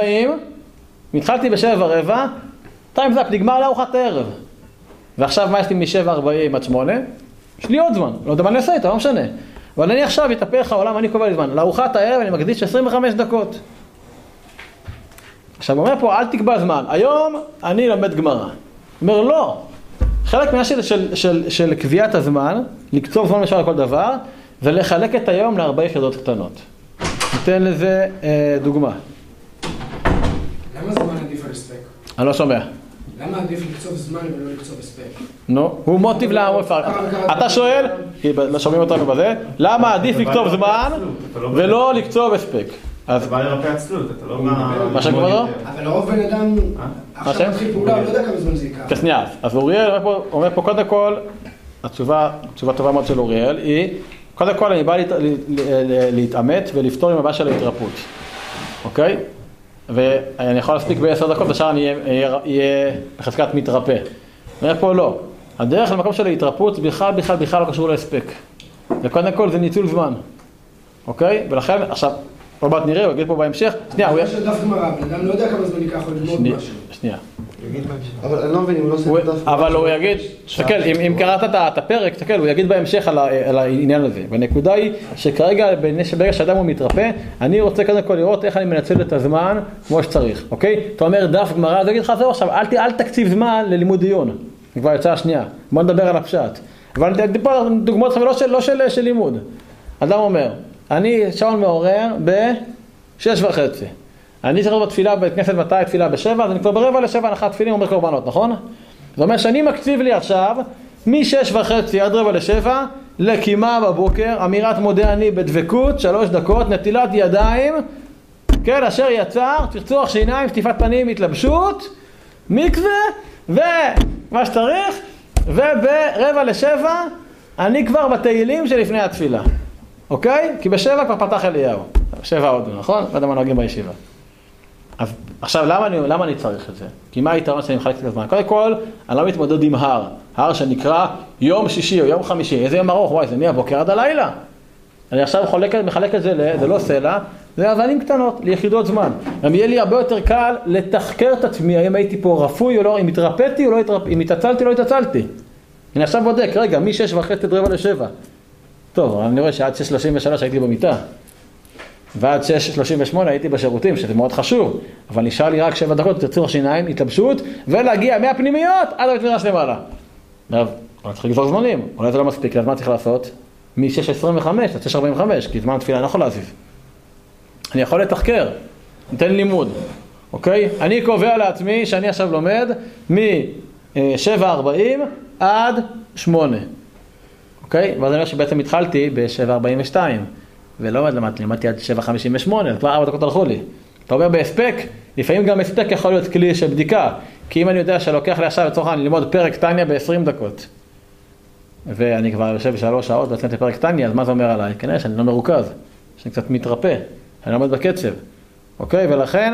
התחלתי ב-7 ורבע, טיימזאפ נגמר לארוחת ערב. ועכשיו מה יש לי מ-7.40 עד 8? יש לי עוד זמן, לא יודע מה אני אעשה איתו, לא משנה. אבל אני עכשיו אתהפך העולם, אני קובע לי זמן. לארוחת הערב אני מקדיש 25 דקות. עכשיו אומר פה, אל תקבע זמן. היום אני לומד גמרא. אומר, לא. חלק מהעניין של, של, של, של קביעת הזמן, לקצור זמן משל לכל דבר, זה לחלק את היום להרבה יחידות קטנות. ניתן לזה אה, דוגמה. למה זמן עדיף על הספק? אני לא שומע. למה עדיף לקצוב זמן ולא לקצוב הספק? נו, הוא מוטיב לעמוד אתה שואל, כי לא שומעים אותנו בזה, למה עדיף לקצוב זמן ולא לקצוב הספק? אז אתה בא לרפא עצלות, אתה לא מה שכבודו? אבל לרוב בן אדם עכשיו? מתחיל פעולה, הוא לא יודע כמה זמן זה ייקח. שנייה, אז אוריאל אומר פה, קודם כל, התשובה, תשובה טובה מאוד של אוריאל היא, קודם כל אני בא להת, להתעמת ולפתור עם הבעיה של ההתרפות, אוקיי? ואני יכול להספיק בעשר דקות, ושאר אני אהיה- בחזקת מתרפא. אומר פה לא, הדרך למקום של ההתרפות בכלל בכלל בכלל לא קשור להספק. וקודם כל זה ניצול זמן, אוקיי? ולכן, עכשיו, עוד מעט נראה, הוא יגיד פה בהמשך, שנייה, הוא... של דף גמרא, בן אדם לא יודע כמה זמן ייקח לו ללמוד משהו. שנייה. אבל אני לא מבין, אם הוא לא עושה את הדף... אבל הוא יגיד, תסתכל, אם קראת את הפרק, תסתכל, הוא יגיד בהמשך על העניין הזה. והנקודה היא שכרגע, ברגע שאדם הוא מתרפא, אני רוצה קודם כל לראות איך אני מנצל את הזמן כמו שצריך, אוקיי? אתה אומר דף גמרא, אז הוא יגיד לך, זהו עכשיו, אל תקציב זמן ללימוד דיון. זה כבר יצאה השנייה. בוא נדבר על הפשט. אבל אני אתן פה דוגמאות עכשיו לא של- לא של של לימוד. אדם אומר, אני שעון מעורר בשש וחצי. אני צריך להיות בתפילה בבית כנסת מתי תפילה בשבע, אז אני כבר ברבע לשבע הנחת תפילין אומר קורבנות, נכון? זה אומר שאני מקציב לי עכשיו משש וחצי עד רבע לשבע לקימה בבוקר, אמירת מודה אני בדבקות, שלוש דקות, נטילת ידיים, כן, אשר יצר, צחצוח שיניים, שטיפת פנים, התלבשות, מקווה, ומה שצריך, וברבע לשבע אני כבר בתהילים שלפני התפילה, אוקיי? כי בשבע כבר פתח אליהו, שבע עוד, נכון? לא יודע מה נוהגים בישיבה. אז עכשיו, למה אני, למה אני צריך את זה? כי מה היתרון שאני מחלק את הזמן? קודם כל, אני לא מתמודד עם הר. הר שנקרא יום שישי או יום חמישי. איזה יום ארוך, וואי, זה מהבוקר עד הלילה. אני עכשיו חולק, מחלק את זה, ל- זה לא סלע, זה אבנים קטנות, ליחידות זמן. גם יהיה לי הרבה יותר קל לתחקר את עצמי, האם הייתי פה רפוי או לא, אם התרפאתי או לא התרפאתי, אם התעצלתי או לא התעצלתי. אני עכשיו בודק, רגע, מ-6 וחצי עד רבע לשבע. טוב, אני רואה שעד 6.33 הייתי במיטה. ועד 6.38 הייתי בשירותים, שזה מאוד חשוב, אבל נשאר לי רק 7 דקות, תצור שיניים, התלבשות, ולהגיע מהפנימיות עד הבית מדרש למעלה. עכשיו, אני צריך לגזור זמנים, אולי זה לא מספיק, אז מה צריך לעשות? מ-6.25 עד 6.45, כי זמן תפילה אני לא יכול להזיז. אני יכול לתחקר, ניתן לימוד, אוקיי? אני קובע לעצמי שאני עכשיו לומד מ-7.40 עד 8, אוקיי? ואז אני אומר שבעצם התחלתי ב-7.42. ולא למדתי, למדתי עד 7.58, אז כבר ארבע דקות הלכו לי. אתה אומר בהספק, לפעמים גם הספק יכול להיות כלי של בדיקה. כי אם אני יודע שלוקח לי עכשיו לצורך העניין ללמוד פרק טניה ב-20 דקות, ואני כבר יושב שלוש שעות ועשיתי פרק טניה, אז מה זה אומר עליי? כנראה שאני לא מרוכז, שאני קצת מתרפא, אני עומד בקצב, אוקיי? ולכן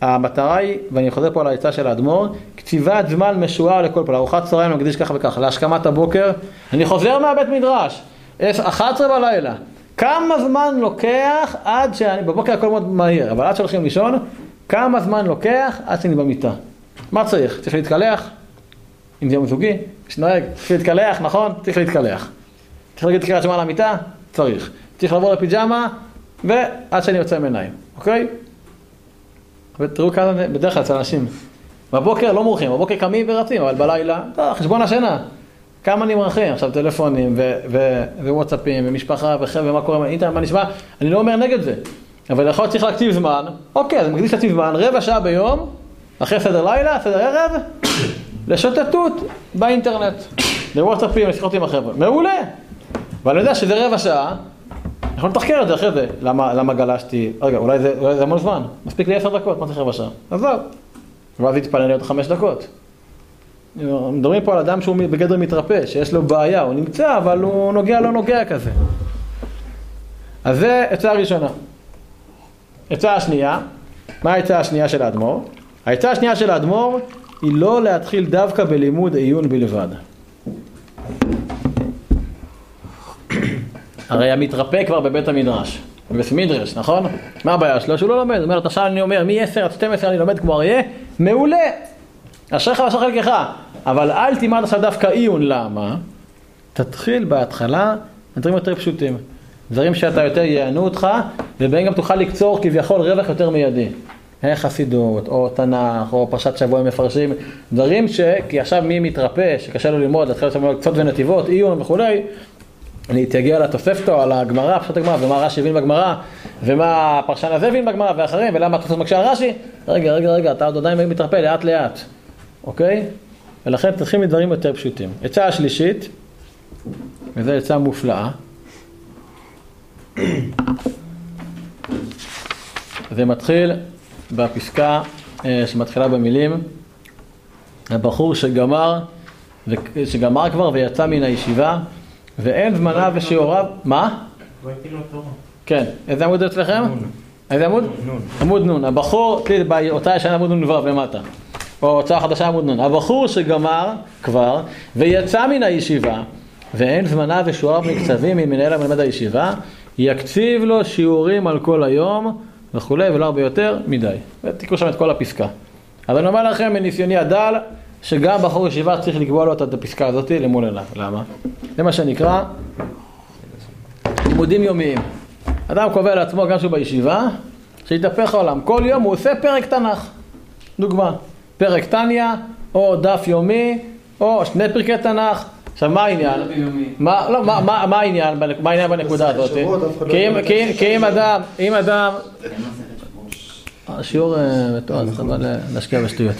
המטרה היא, ואני חוזר פה על העצה של האדמו"ר, קציבת זמן משוער לכל פעולה. ארוחת צהריים מקדיש ככה וככה, להשכמת הבוקר, אני חוזר מהבית מדרש, 11 בלילה. כמה זמן לוקח עד שאני, בבוקר הכל מאוד מהיר, אבל עד שהולכים לישון, כמה זמן לוקח עד שאני במיטה? מה צריך? צריך להתקלח? אם זה יום זוגי, שנוהג, צריך להתקלח, נכון? צריך להתקלח. צריך להגיד קריאת שמע על המיטה? צריך. צריך לעבור לפיג'מה, ועד שאני יוצא מעיניים, אוקיי? ותראו כמה, בדרך כלל אצל אנשים, בבוקר לא מורחים, בבוקר קמים ורצים, אבל בלילה, לא, חשבון השינה. כמה נמרחים, עכשיו טלפונים ו- ו- ווואטסאפים ומשפחה וחבר'ה, ומה קורה, אינטרנט, מה נשמע, אני לא אומר נגד זה. אבל יכול להיות שצריך להקציב זמן, אוקיי, אז אני מקדיש להקציב זמן, רבע שעה ביום, אחרי סדר לילה, סדר ערב, לשוטטות באינטרנט, לוואטסאפים, לשיחות עם החבר'ה. מעולה. ואני יודע שזה רבע שעה, אני יכול לתחקר את זה אחרי זה. למה, למה גלשתי? רגע, אולי זה, אולי זה המון זמן. מספיק לי עשר דקות, מה צריך רבע שעה? עזוב. ואז יתפנה לי עוד חמש דקות. מדברים פה על אדם שהוא בגדר מתרפא, שיש לו בעיה, הוא נמצא, אבל הוא נוגע לא נוגע כזה. אז זה עצה הראשונה. עצה השנייה, מה העצה השנייה של האדמו"ר? העצה השנייה של האדמו"ר היא לא להתחיל דווקא בלימוד עיון בלבד. הרי המתרפא כבר בבית המדרש, בבית מדרש, נכון? מה הבעיה שלו? שהוא לא לומד. הוא אומר, עכשיו אני אומר, מ-10 עד 12 אני לומד כמו אריה, מעולה. אשריך ואשר חלקך. אבל אל תלמד עכשיו דווקא עיון, למה? תתחיל בהתחלה דברים יותר פשוטים. דברים שאתה יותר יענו אותך, ובהם גם תוכל לקצור כביכול רווח יותר מיידי. חסידות, או תנ"ך, או פרשת שבוע מפרשים, דברים ש... כי עכשיו מי מתרפא, שקשה לו ללמוד, להתחיל ללמוד קצות ונתיבות, עיון וכולי, להתייגע לתוספתו, על הגמרא, פשוט הגמרא, ומה רש"י הבין בגמרא, ומה הפרשן הזה הבין בגמרא, ואחרים, ולמה התוספות מקשה רש"י, רגע, רגע, רגע, אתה עוד עדיין מתרפא לאט לאט, אוקיי? ולכן תתחיל מדברים יותר פשוטים. עצה השלישית, וזו עצה מופלאה, זה מתחיל בפסקה אה, שמתחילה במילים, הבחור שגמר, שגמר כבר ויצא מן הישיבה, ואין זמנה ושיעוריו, מה? כן, איזה עמוד זה אצלכם? איזה עמוד? נון. עמוד נון. הבחור, באותה ישנה עמוד נון ו' למטה. או הוצאה חדשה עמוד נון. הבחור שגמר כבר ויצא מן הישיבה ואין זמנה ושיעוריו מקצבים ממנהל המלמד הישיבה, יקציב לו שיעורים על כל היום וכולי ולא הרבה יותר מדי. ותקראו שם את כל הפסקה. אבל אני אומר לכם מניסיוני הדל, שגם בחור ישיבה צריך לקבוע לו את הפסקה הזאת למול עיניו. למה? זה מה שנקרא לימודים יומיים. אדם קובע לעצמו גם שהוא בישיבה, שיתהפך העולם. כל יום הוא עושה פרק תנ"ך. דוגמה, פרק טניה, או דף יומי, או שני פרקי תנ"ך. עכשיו מה העניין? מה, לא, מה, מה, מה העניין, מה העניין בנקודה הזאת? כי אם אדם, אם אדם... השיעור מתועד, חבל להשקיע בשטויות.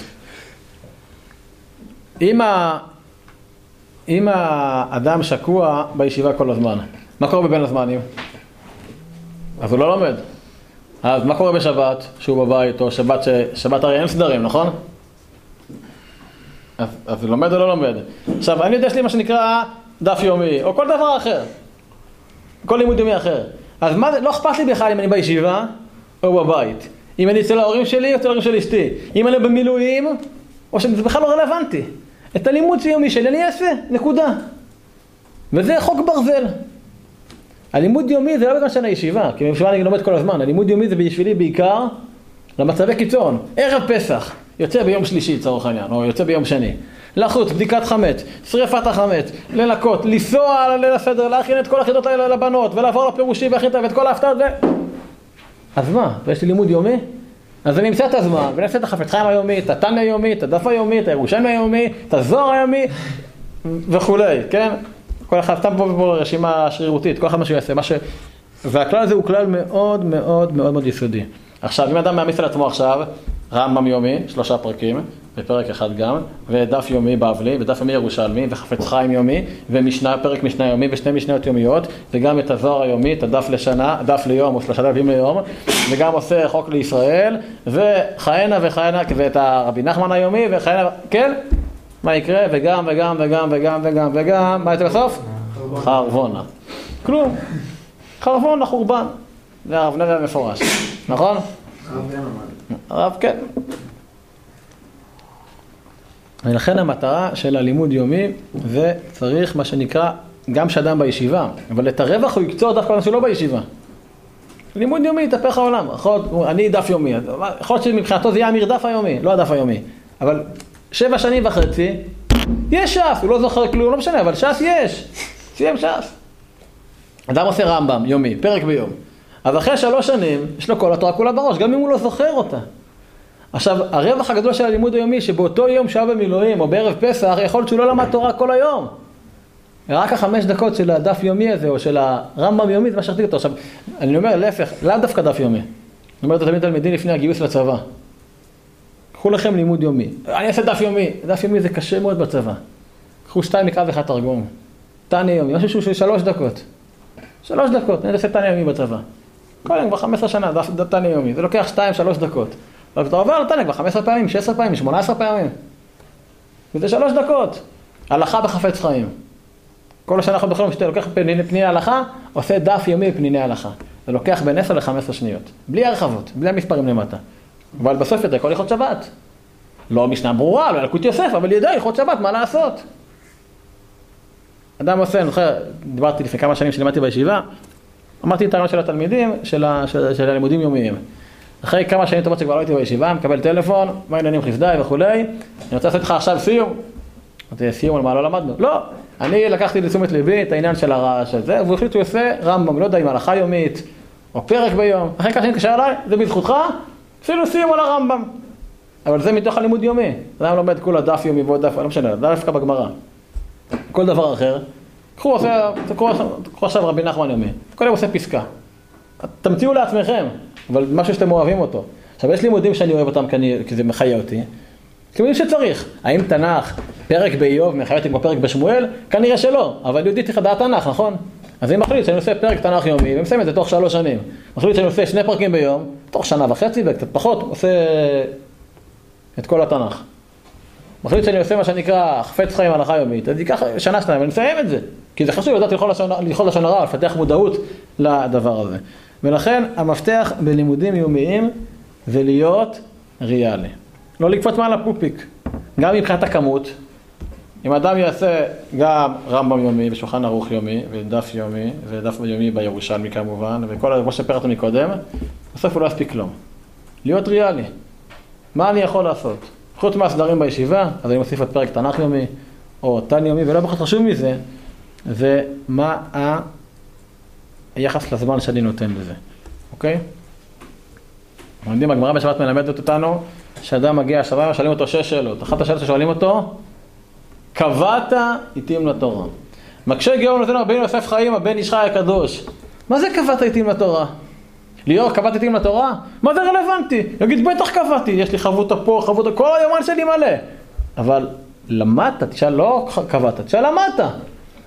אם, ה... אם האדם שקוע בישיבה כל הזמן, מה קורה בבין הזמנים? אז הוא לא לומד. אז מה קורה בשבת, שהוא בבית, או שבת, ש... שבת הרי אין סדרים, נכון? אז, הוא לומד או לא לומד. עכשיו, אני יודע שיש לי מה שנקרא דף יומי, או כל דבר אחר. כל לימוד יומי אחר. אז מה זה, לא אכפת לי בכלל אם אני בישיבה או בבית. אם אני אצל ההורים שלי או אצל ההורים של אשתי. אם אני במילואים, או שזה בכלל לא רלוונטי. את הלימוד יומי שלי אני אעשה, נקודה. וזה חוק ברזל. הלימוד יומי זה לא בגלל שאני ישיבה, כי בישיבה אני לומד כל הזמן. הלימוד יומי זה בשבילי בעיקר למצבי קיצון. ערב פסח, יוצא ביום שלישי לצורך העניין, או יוצא ביום שני. לחוץ, בדיקת חמץ, שריפת החמץ, לנקות, לנסוע על ליל הסדר, להכין את כל החידות האלה לבנות, ולעבור לפירושים והכין את כל ההפתעות ו... אז מה, ויש לי לימוד יומי? אז אני אמצא את הזמן, ואני אעשה את החפץ חיים היומי, את התניא היומי, את הדף היומי, את הירושלמי היומי, את הזוהר היומי וכולי, כן? כל אחד, סתם פה רשימה שרירותית, כל אחד מה שהוא יעשה, מה ש... והכלל הזה הוא כלל מאוד מאוד מאוד מאוד יסודי. עכשיו, אם אדם מעמיס על עצמו עכשיו, רמב"ם יומי, שלושה פרקים, ופרק אחד גם, ודף יומי בבלי, ודף יומי ירושלמי, וחפץ חיים יומי, ומשנה, פרק משנה יומי, ושני משניות יומיות, וגם את הזוהר היומי, את הדף לשנה, דף ליום, או שלושה דפים ליום, וגם עושה חוק לישראל, וכהנה וכהנה, ואת הרבי נחמן היומי, וכהנה, כן? מה יקרה? וגם, וגם, וגם, וגם, וגם, וגם, מה יצא בסוף? חרבונה. כלום. חרבונה, חורבן. זה הרב נראה מפורש, נכון? הרב כן. ולכן המטרה של הלימוד יומי זה צריך מה שנקרא גם שאדם בישיבה, אבל את הרווח הוא יקצור דווקא אדם שלא בישיבה. לימוד יומי יתהפך העולם, אני דף יומי, יכול להיות שמבחינתו זה יהיה המרדף היומי, לא הדף היומי, אבל שבע שנים וחצי, יש ש"ס, הוא לא זוכר כלום, לא משנה, אבל ש"ס יש. סיים ש"ס. אדם עושה רמב"ם יומי, פרק ביום. אז אחרי שלוש שנים, יש לו כל התורה כולה בראש, גם אם הוא לא זוכר אותה. עכשיו, הרווח הגדול של הלימוד היומי, שבאותו יום שהיה במילואים, או בערב פסח, יכול להיות שהוא לא למד תורה כל היום. רק החמש דקות של הדף יומי הזה, או של הרמב"ם יומי, זה מה שהחזיק אותו. עכשיו, אני אומר, להפך, לאו דווקא דף יומי. אני אומר את זה תלמידים לפני הגיוס לצבא. קחו לכם לימוד יומי. אני אעשה דף יומי. דף יומי זה קשה מאוד בצבא. קחו שתיים מקרא ואחד תרגום. תניא יומי, משהו שהוא של שלוש דקות. שלוש דקות, אני אעשה תניא יומי בצבא. כל יום כבר 15 שנה, דף תניא יומי. זה לוקח שתיים, שלוש דקות. אבל אתה עובר לתניא כבר 15 פעמים, 16 פעמים, 18 פעמים. וזה שלוש דקות. הלכה בחפץ חיים. כל השנה אנחנו בכלל משתה, לוקח פניני, פניני הלכה, עושה דף יומי בפניני הלכה. זה לוקח בין 10 ל-15 שניות. בלי הרחבות, בלי המספרים למטה. אבל בסוף ידע כל הלכות שבת. לא משנה ברורה, לא ילקוט יוסף, אבל ידע הלכות שבת, מה לעשות? אדם עושה, אני זוכר, דיברתי לפני כמה שנים שלימדתי בישיבה, אמרתי את הרעיון של התלמידים, של, ה, של, של הלימודים יומיים. אחרי כמה שנים טובות שכבר לא הייתי בישיבה, מקבל טלפון, מה העניינים חסדיי וכולי, אני רוצה לעשות איתך עכשיו סיום. אמרתי, סיום על מה לא למדנו? לא, אני לקחתי לתשומת ליבי את העניין של הרעש הזה, והוא החליט שהוא עושה רמב"ם, לא יודע אם הלכה יומית, או פרק ביום. אחרי כמה שנים התקשר אליי, זה בזכותך, עשינו סיום על הרמב"ם. אבל זה מתוך הלימוד יומי. אדם לומד כולה דף יומי ועוד דף, לא משנה, דווקא בגמרא. כל דבר אחר. קחו, עכשיו רבי נחמן יומי. כל יום עושה פסקה. תמציאו לעצמכם, אבל משהו שאתם אוהבים אותו. עכשיו, יש לימודים שאני אוהב אותם כי, אני, כי זה מחיה אותי. לימודים שצריך. האם תנ"ך, פרק באיוב, מחיה אותי כמו פרק בשמואל? כנראה שלא, אבל יהודי צריך לדעת תנ"ך, נכון? אז אני מחליט שאני עושה פרק תנ"ך יומי, ומסיים את זה תוך שלוש שנים. מחליט שאני עושה שני פרקים ביום, תוך שנה וחצי וקצת פחות, עושה את כל התנ"ך. מחליט שאני עושה מה שנקרא חפץ חיים הלכה יומית, אז ייקח שנה שניים ואני מסיים את זה. כי זה חשוב לדעת ללכות לשון הרע, לפתח מודעות לדבר הזה. ולכן המפתח בלימודים יומיים זה להיות ריאלי. לא לקפוץ מעל הפופיק. גם מבחינת הכמות, אם אדם יעשה גם רמב"ם יומי ושולחן ערוך יומי ודף יומי ודף יומי בירושלמי כמובן וכל מה שפירטנו מקודם, בסוף הוא לא יספיק כלום. להיות ריאלי. מה אני יכול לעשות? חוץ מהסדרים בישיבה, אז אני מוסיף את פרק תנ"ך יומי או תן יומי, ולא פחות חשוב מזה, זה מה היחס לזמן שאני נותן לזה, אוקיי? אנחנו יודעים, הגמרא בשבת מלמדת אותנו שאדם מגיע השבת, שואלים אותו שש שאלות. אחת השאלות ששואלים אותו, קבעת עיתים לתורה. מקשה גאון נותן רבינו יוסף חיים, הבן איש הקדוש. מה זה קבעת עיתים לתורה? ליאור, קבעת עיתים לתורה? מה זה רלוונטי? יגיד, בטח קבעתי, יש לי חבותה פה, חבותה, כל היומן שלי מלא. אבל למדת, תשאל לא קבעת, תשאל למדת.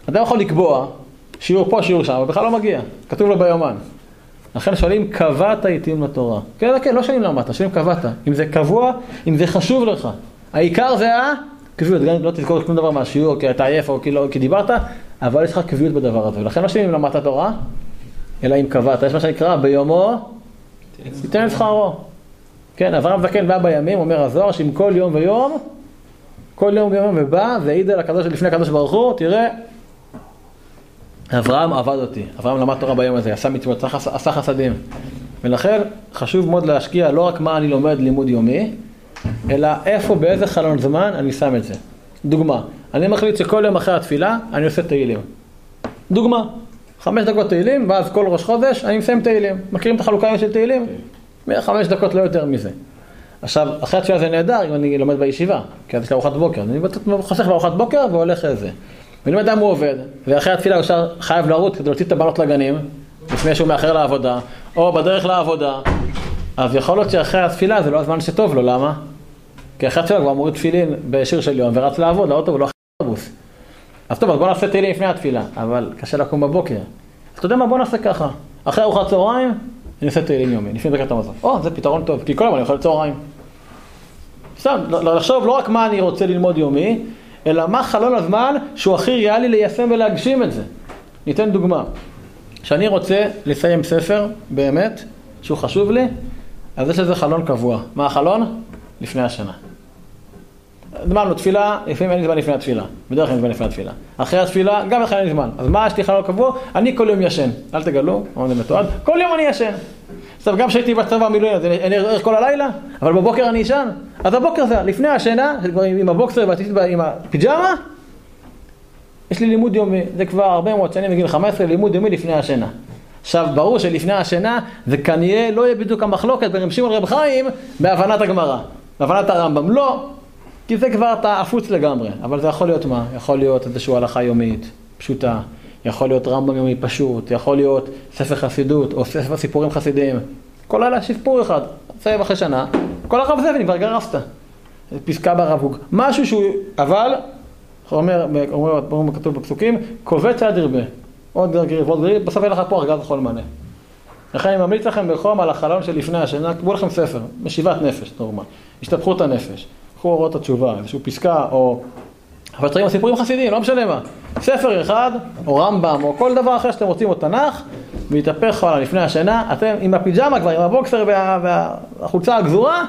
אדם יכול לקבוע שיעור פה, שיעור שם, אבל בכלל לא מגיע. כתוב לו ביומן. לכן שואלים, קבעת עיתים לתורה. כן, כן, לא שואלים למדת, שואלים קבעת. אם זה קבוע, אם זה חשוב לך. העיקר זה הקביעות, גם אם לא תזכור שום דבר מהשיעור, כי אתה עייף או כי, לא, כי דיברת, אבל יש לך קביעות בדבר הזה. ולכן לא שואלים למדת תורה, אלא אם קבעת. יש מה שנקרא, ביומו, תיתן את שכרו. כן, אברהם זקן בא בימים, אומר הזוהר, שאם כל יום ויום, כל יום ויום ובא, והעיד על הקדוש לפני הקדוש ברוך הוא, תראה, אברהם עבד אותי, אברהם למד תורה ביום הזה, עשה מצוות, עשה חסדים. ולכן חשוב מאוד להשקיע לא רק מה אני לומד לימוד יומי, אלא איפה, באיזה חלון זמן אני שם את זה. דוגמה, אני מחליט שכל יום אחרי התפילה אני עושה תהילים. דוגמה, חמש דקות תהילים, ואז כל ראש חודש אני מסיים תהילים. מכירים את החלוקה של תהילים? חמש דקות לא יותר מזה. עכשיו, אחרי התפילה זה נהדר אם אני לומד בישיבה, כי אז יש לי ארוחת בוקר. אני חוסך בארוחת בוקר והולך לזה. ואם אדם הוא עובד, ואחרי התפילה הוא חייב לרוץ כדי להוציא את הבנות לגנים, לפני שהוא מאחר לעבודה, או בדרך לעבודה, אז יכול להיות שאחרי התפילה זה לא הזמן שטוב לו, למה? כי אחרי התפילה הוא כבר מוריד תפילין בשיר של יום ורץ לעבוד, לאוטו ולא אחרי האוטובוס. אז טוב, אז בוא נעשה תהילים לפני התפילה, אבל קשה לקום בבוקר. אתה יודע מה, בוא נעשה ככה. אחרי ארוחת צהריים, אני עושה תהילים יומי, לפני ברכת המזון. או, זה פתרון טוב, כי כל יום אני אוכל צהריים. סתם, לחשוב לא רק מה אני רוצה ללמוד יומי, אלא מה חלון הזמן שהוא הכי ריאלי ליישם ולהגשים את זה. ניתן דוגמה. כשאני רוצה לסיים ספר, באמת, שהוא חשוב לי, אז יש לזה חלון קבוע. מה החלון? לפני השנה. אמרנו, תפילה, לפעמים אין לי זמן לפני התפילה. בדרך כלל אין לי זמן לפני התפילה. אחרי התפילה, גם אחרי אין לי זמן. אז מה יש לי חלון קבוע? אני כל יום ישן. אל תגלו, אמרנו מתועד, כל יום אני ישן. עכשיו, גם כשהייתי בצבא מילואים, אז אני ער כל הלילה, אבל בבוקר אני אשן. אז בבוקר זה, לפני השינה, עם הבוקסר ועתיד עם הפיג'מה, יש לי לימוד יומי, זה כבר הרבה מאוד שנים, בגיל 15, לימוד יומי לפני השינה. עכשיו, ברור שלפני השינה, זה כנראה לא יהיה בדיוק המחלוקת בין רב שמעון רב חיים בהבנת הגמרא, בהבנת הרמב"ם. לא, כי זה כבר אתה עפוץ לגמרי, אבל זה יכול להיות מה? יכול להיות איזושהי הלכה יומית, פשוטה, יכול להיות רמב"ם יומי פשוט, יכול להיות ספר חסידות או ספר סיפורים חסידיים. כל לילה סיפור אחד, סבב אחרי שנה, כל הרב זאב כבר גרסת. פסקה ברב הוג. משהו שהוא, אבל, אומר, אומר, אומר כתוב בפסוקים, קובץ עד ירבה. עוד גרגיר ועוד גרגיר, בסוף אין לך פה ארגז לכל מענה. לכן אני ממליץ לכם בחום על החלון של לפני השינה, קבעו לכם ספר, משיבת נפש, נורמל, השתפכות הנפש, קחו אורות התשובה, איזושהי פסקה, או אבל צריכים סיפורים חסידיים, לא משנה מה. ספר אחד, או רמב"ם, או כל דבר אחר שאתם רוצים, או תנ"ך, והתהפך הלאה לפני השינה, אתם עם הפיג'מה כבר, עם הבוקסר וה, והחולצה הגזורה,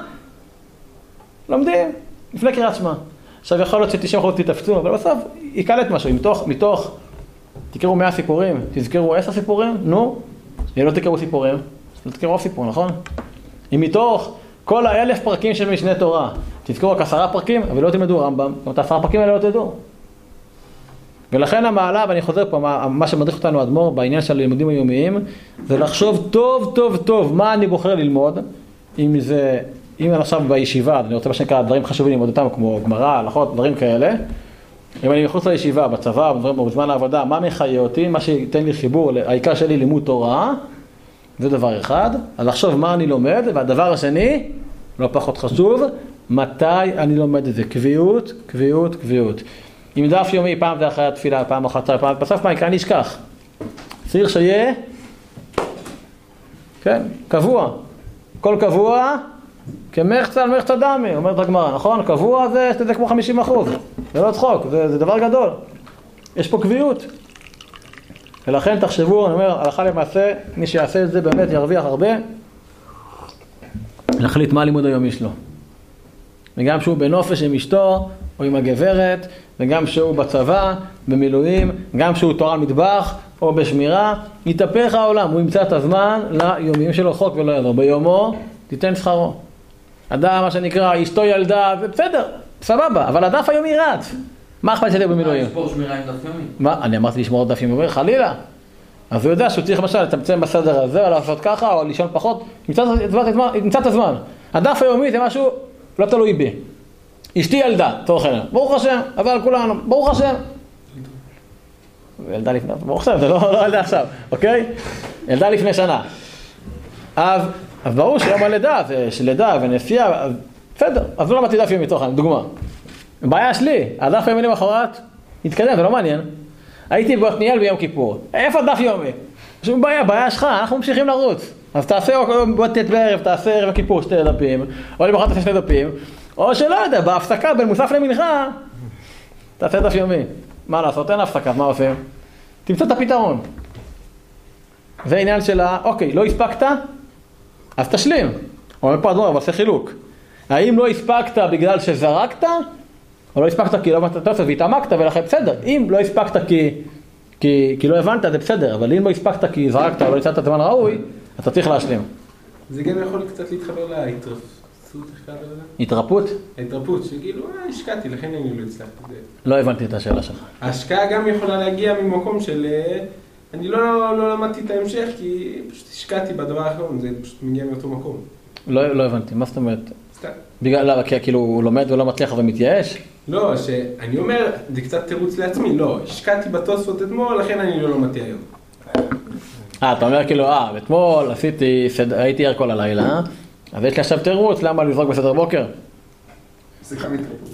לומדים לפני קריאת שמע. עכשיו יכול להיות ש-90% תתאפצו, אבל בסוף ייקלט משהו, מתוך, מתוך, תקראו 100 סיפורים, תזכרו 10 סיפורים, נו, לא תקראו סיפורים, לא תקראו סיפור, נכון? אם מתוך כל האלף פרקים של משנה תורה, תזכרו רק עשרה פרקים, אבל לא תלמדו רמב"ם, גם את העשרה פרקים האלה לא תדעו. ולכן המעלה, ואני חוזר פה, מה, מה שמדריך אותנו האדמו"ר בעניין של הלימודים היומיים, זה לחשוב טוב טוב טוב מה אני בוחר ללמוד, אם זה, אם אני עכשיו בישיבה, אני רוצה מה שנקרא דברים חשובים ללמוד אותם, כמו גמרא, הלכות, דברים כאלה, אם אני מחוץ לישיבה, בצבא, בזמן העבודה, מה מחיה אותי, מה שייתן לי חיבור, העיקר שלי לימוד תורה, זה דבר אחד, אז לחשוב מה אני לומד, והדבר השני, לא פחות חשוב, מתי אני לומד את זה? קביעות, קביעות, קביעות. עם דף יומי, פעם זה אחרי התפילה, פעם אחת, פעם, בסוף מה יקרה? אני אשכח. צריך שיהיה, כן, קבוע. כל קבוע, כמחצה על מחצה דמי, אומרת הגמרא, נכון? קבוע זה, זה כמו 50 אחוז. זה לא צחוק, זה, זה דבר גדול. יש פה קביעות. ולכן תחשבו, אני אומר, הלכה למעשה, מי שיעשה את זה באמת ירוויח הרבה. להחליט מה הלימוד היומי שלו. וגם שהוא בנופש עם אשתו או עם הגברת, וגם שהוא בצבא, במילואים, גם שהוא תורן מטבח או בשמירה, יתהפך העולם, הוא ימצא את הזמן ליומיים שלו חוק ולא יעזור. ביומו תיתן שכרו. אדם, מה שנקרא, אשתו ילדה, בסדר, סבבה, אבל הדף היומי רץ. מה אכפת שתהיה במילואים? מה, אני אמרתי לשמור דף יומי, חלילה. אז הוא יודע שהוא צריך למשל לצמצם בסדר הזה, או לעשות ככה, או לישון פחות, ימצא את הזמן. הדף היומי זה משהו לא תלוי בי. אשתי ילדה, לצורך העניין, ברוך השם, אבל כולנו, ברוך השם. ילדה לפני, ברוך השם, זה לא, לא ילדה עכשיו, אוקיי? ילדה לפני שנה. אז, אז ברור שיום הלידה, זה שלידה ונסיעה, בסדר, אז לא למדתי דף יומי, לצורך העניין, דוגמה. בעיה שלי, הדף היומי למחרת, התקדם, זה לא מעניין. הייתי בעתניאל ביום כיפור, איפה דף יומי? שום בעיה, בעיה שלך, אנחנו ממשיכים לרוץ. אז תעשה בוא ט' בערב, תעשה ערב הכיפור שתי דפים, או למחרת תעשה שני דפים, או שלא יודע, בהפסקה בין מוסף למנחה, תעשה דף יומי. מה לעשות, אין הפסקה, מה עושים? תמצא את הפתרון. זה עניין של ה... אוקיי, לא הספקת? אז תשלים. אומר פה אדמו"ר, אבל עושה חילוק. האם לא הספקת בגלל שזרקת, או לא הספקת כי לא הבנת את הסוף והתעמקת ולכן בסדר. אם לא הספקת כי, כי, כי לא הבנת זה בסדר, אבל אם לא הספקת כי זרקת או לא יצאת את הזמן הראוי, אתה צריך להשלים. זה גם יכול קצת להתחבר להתרפסות, איך קראת לזה? התרפות? ההתרפות, שכאילו, אה, השקעתי, לכן אני לא הצלחתי. לא הבנתי את השאלה שלך. ההשקעה גם יכולה להגיע ממקום של... אה, אני לא, לא למדתי את ההמשך כי פשוט השקעתי בדבר האחרון, זה פשוט מגיע מאותו מקום. לא, לא הבנתי, מה זאת אומרת? סתם. בגלל, למה, כי כאילו הוא לומד ולא מצליח ומתייאש? לא, שאני אומר, זה קצת תירוץ לעצמי, לא, השקעתי בתוספות אתמול, לכן אני לא למדתי היום. אה, אתה אומר כאילו, אה, אתמול עשיתי, סד... הייתי ער כל הלילה, אז יש לי עכשיו תירוץ למה לזרוק בסדר בוקר.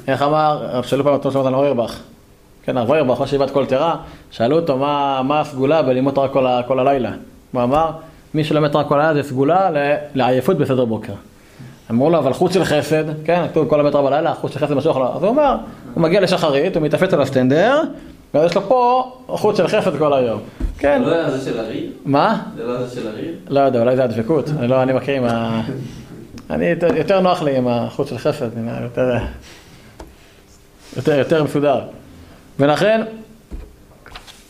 איך אמר, שאלו פעם אותו שמעת על אוירבך. כן, הרב אוירבך, ראש ישיבת כל תרה, שאלו אותו מה, מה הסגולה בלימוד תורה כל, הלילה. הוא אמר, מי שלומד תורה כל הלילה זה סגולה ל- לעייפות בסדר בוקר. אמרו לו, אבל חוץ של חסד, כן, כתוב כל המטרה בלילה, חוץ של חסד משוך לו. אז הוא אומר, הוא מגיע לשחרית, הוא מתאפץ על הסטנדר, ואז יש לו פה חוץ של חסד כל היום. כן, זה לא היה זה של הריד? מה? זה לא זה של הריד? לא יודע, אולי זה הדבקות. אני לא, אני מכיר עם ה... אני, יותר- נוח לי עם החוץ של חסד, אני יותר, יותר, יותר מסודר. ולכן,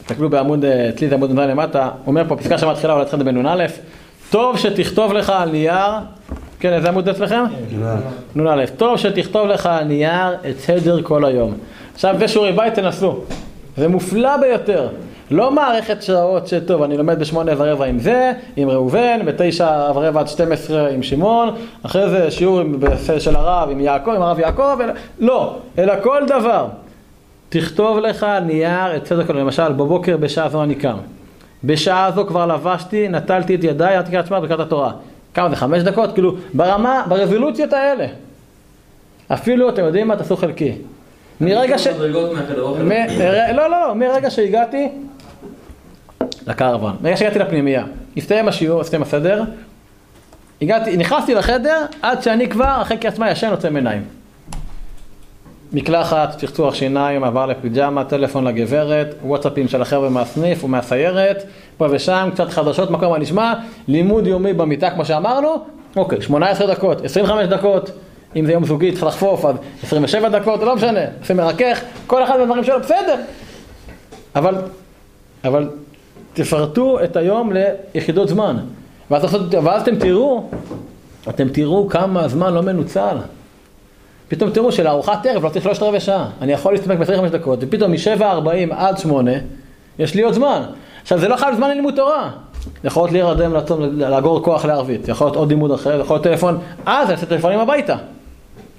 תסתכלו בעמוד, אה, זה עמוד נ"ז למטה, אומר פה, פסקה שמתחילה אולי התחילה בנ"א, טוב שתכתוב לך על נייר, כן, איזה עמוד אצלכם? נ"א. טוב שתכתוב לך על נייר את סדר כל היום. עכשיו, זה שיעורי בית תנסו. זה מופלא ביותר. לא מערכת שעות שטוב, אני לומד בשמונה ורבע עם זה, עם ראובן, בתשע ורבע עד 12 עם שמעון, אחרי זה שיעור עם- של הרב עם יעקב, עם הרב יעקב, אלא, לא, אלא כל דבר. תכתוב לך נייר את סדר כל היום. למשל, בבוקר בשעה זו אני קם. בשעה זו כבר לבשתי, נטלתי את ידיי, עד קריאת שמע בקריאת התורה. כמה זה? חמש דקות? כאילו, ברמה, ברזולוציות האלה. אפילו, אתם יודעים מה? תעשו חלקי. מרגע ש... לא, לא, לא, מרגע שהגעתי לקרוון, מרגע שהגעתי לפנימייה, הסתיים השיעור, הסתיים הסדר, הגעתי, נכנסתי לחדר עד שאני כבר אחרי קריאת שמע ישן יוצא מעיניים. מקלחת, צחצוח שיניים, עבר לפיג'מה, טלפון לגברת, וואטסאפים של החבר'ה מהסניף ומהסיירת, פה ושם, קצת חדשות, מה קורה, מה נשמע, לימוד יומי במיטה כמו שאמרנו, אוקיי, 18 דקות, 25 דקות, אם זה יום זוגי צריך לחפוף, אז 27 דקות, לא משנה, עושה מרכך, כל אחד מהדברים שלו, בסדר. אבל, אבל תפרטו את היום ליחידות זמן, ואז, ואז אתם תראו, אתם תראו כמה הזמן לא מנוצל. פתאום תראו שלארוחת ערב לא צריך שלושת רבעי שעה, אני יכול להסתפק ב-25 דקות, ופתאום מ-7.40 עד 8 יש לי עוד זמן. עכשיו זה לא חייב זמן ללימוד תורה, יכול להיות להירדם, לעצום, לאגור כוח לערבית, יכול להיות עוד לימוד אחר, יכול להיות טלפון, אז אני אעשה טלפונים הביתה,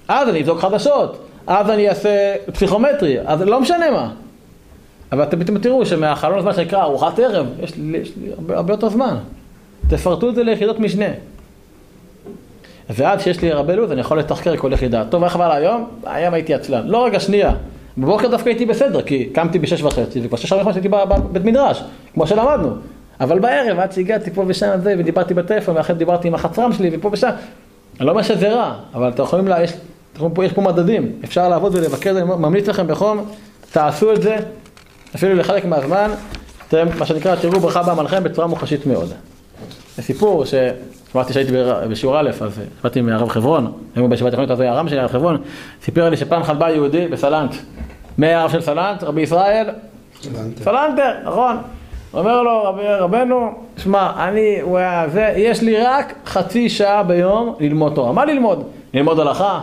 אז אני אבדוק חדשות, אז אני אעשה פסיכומטרי, אז לא משנה מה. אבל אתם פתאום תראו שמהחלון הזמן שנקרא ארוחת ערב, יש לי, יש לי הרבה, הרבה יותר זמן. תפרטו את זה ליחידות משנה. ועד שיש לי הרבה לו"ז אני יכול לתחקר כל יחידה. טוב, איך עבר היום? היום הייתי עצלן. לא, רגע, שנייה. בבוקר דווקא הייתי בסדר, כי קמתי בשש וחצי, וכבר שש וחצי הייתי בבית מדרש, כמו שלמדנו. אבל בערב, עד שהגעתי פה ושם זה, ודיברתי בטלפון, ואחרי דיברתי עם החצרם שלי, ופה ושם. אני לא אומר שזה רע, אבל אתם יכולים, לה, יש, יש פה מדדים. אפשר לעבוד ולבקר, אני ממליץ לכם בחום, תעשו את זה, אפילו לחלק מהזמן, אתם, מה שנקרא, תראו ברכה בעמלכם בצורה מוחשית מאוד. זה סיפור שאמרתי שהייתי בשיעור א', אז באתי מהרב חברון, היום בישיבת תכנית הזה הרם שלי, הרב חברון, סיפר לי שפעם אחת בא יהודי בסלנט, מהרב של סלנט, רבי ישראל, סלנטר, נכון. אומר לו, רב, רבנו, שמע, אני, הוא היה זה, יש לי רק חצי שעה ביום ללמוד תורה. מה ללמוד? ללמוד הלכה,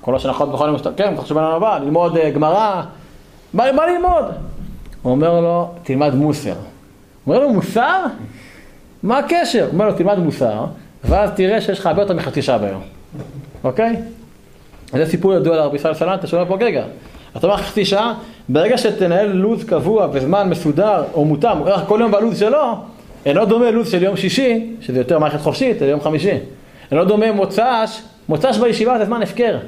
כל השנחות בכל יום, כן, תחשוב על הבא, ללמוד אה, גמרא, מה ללמוד? הוא אומר לו, תלמד מוסר. הוא אומר לו, מוסר? מה הקשר? הוא אומר לו, תלמד מוסר, ואז תראה שיש לך הרבה יותר מחצי שעה ביום, אוקיי? זה סיפור ידוע לרבי ישראל סלנטה, שאומר פה, רגע, אתה אומר חצי שעה, ברגע שתנהל לו"ז קבוע וזמן מסודר או מותאם, הוא הולך כל יום בלו"ז שלו, אינו דומה לו"ז של יום שישי, שזה יותר מערכת חופשית, ליום חמישי. אינו דומה מוצ"ש, מוצ"ש בישיבה זה זמן הפקר.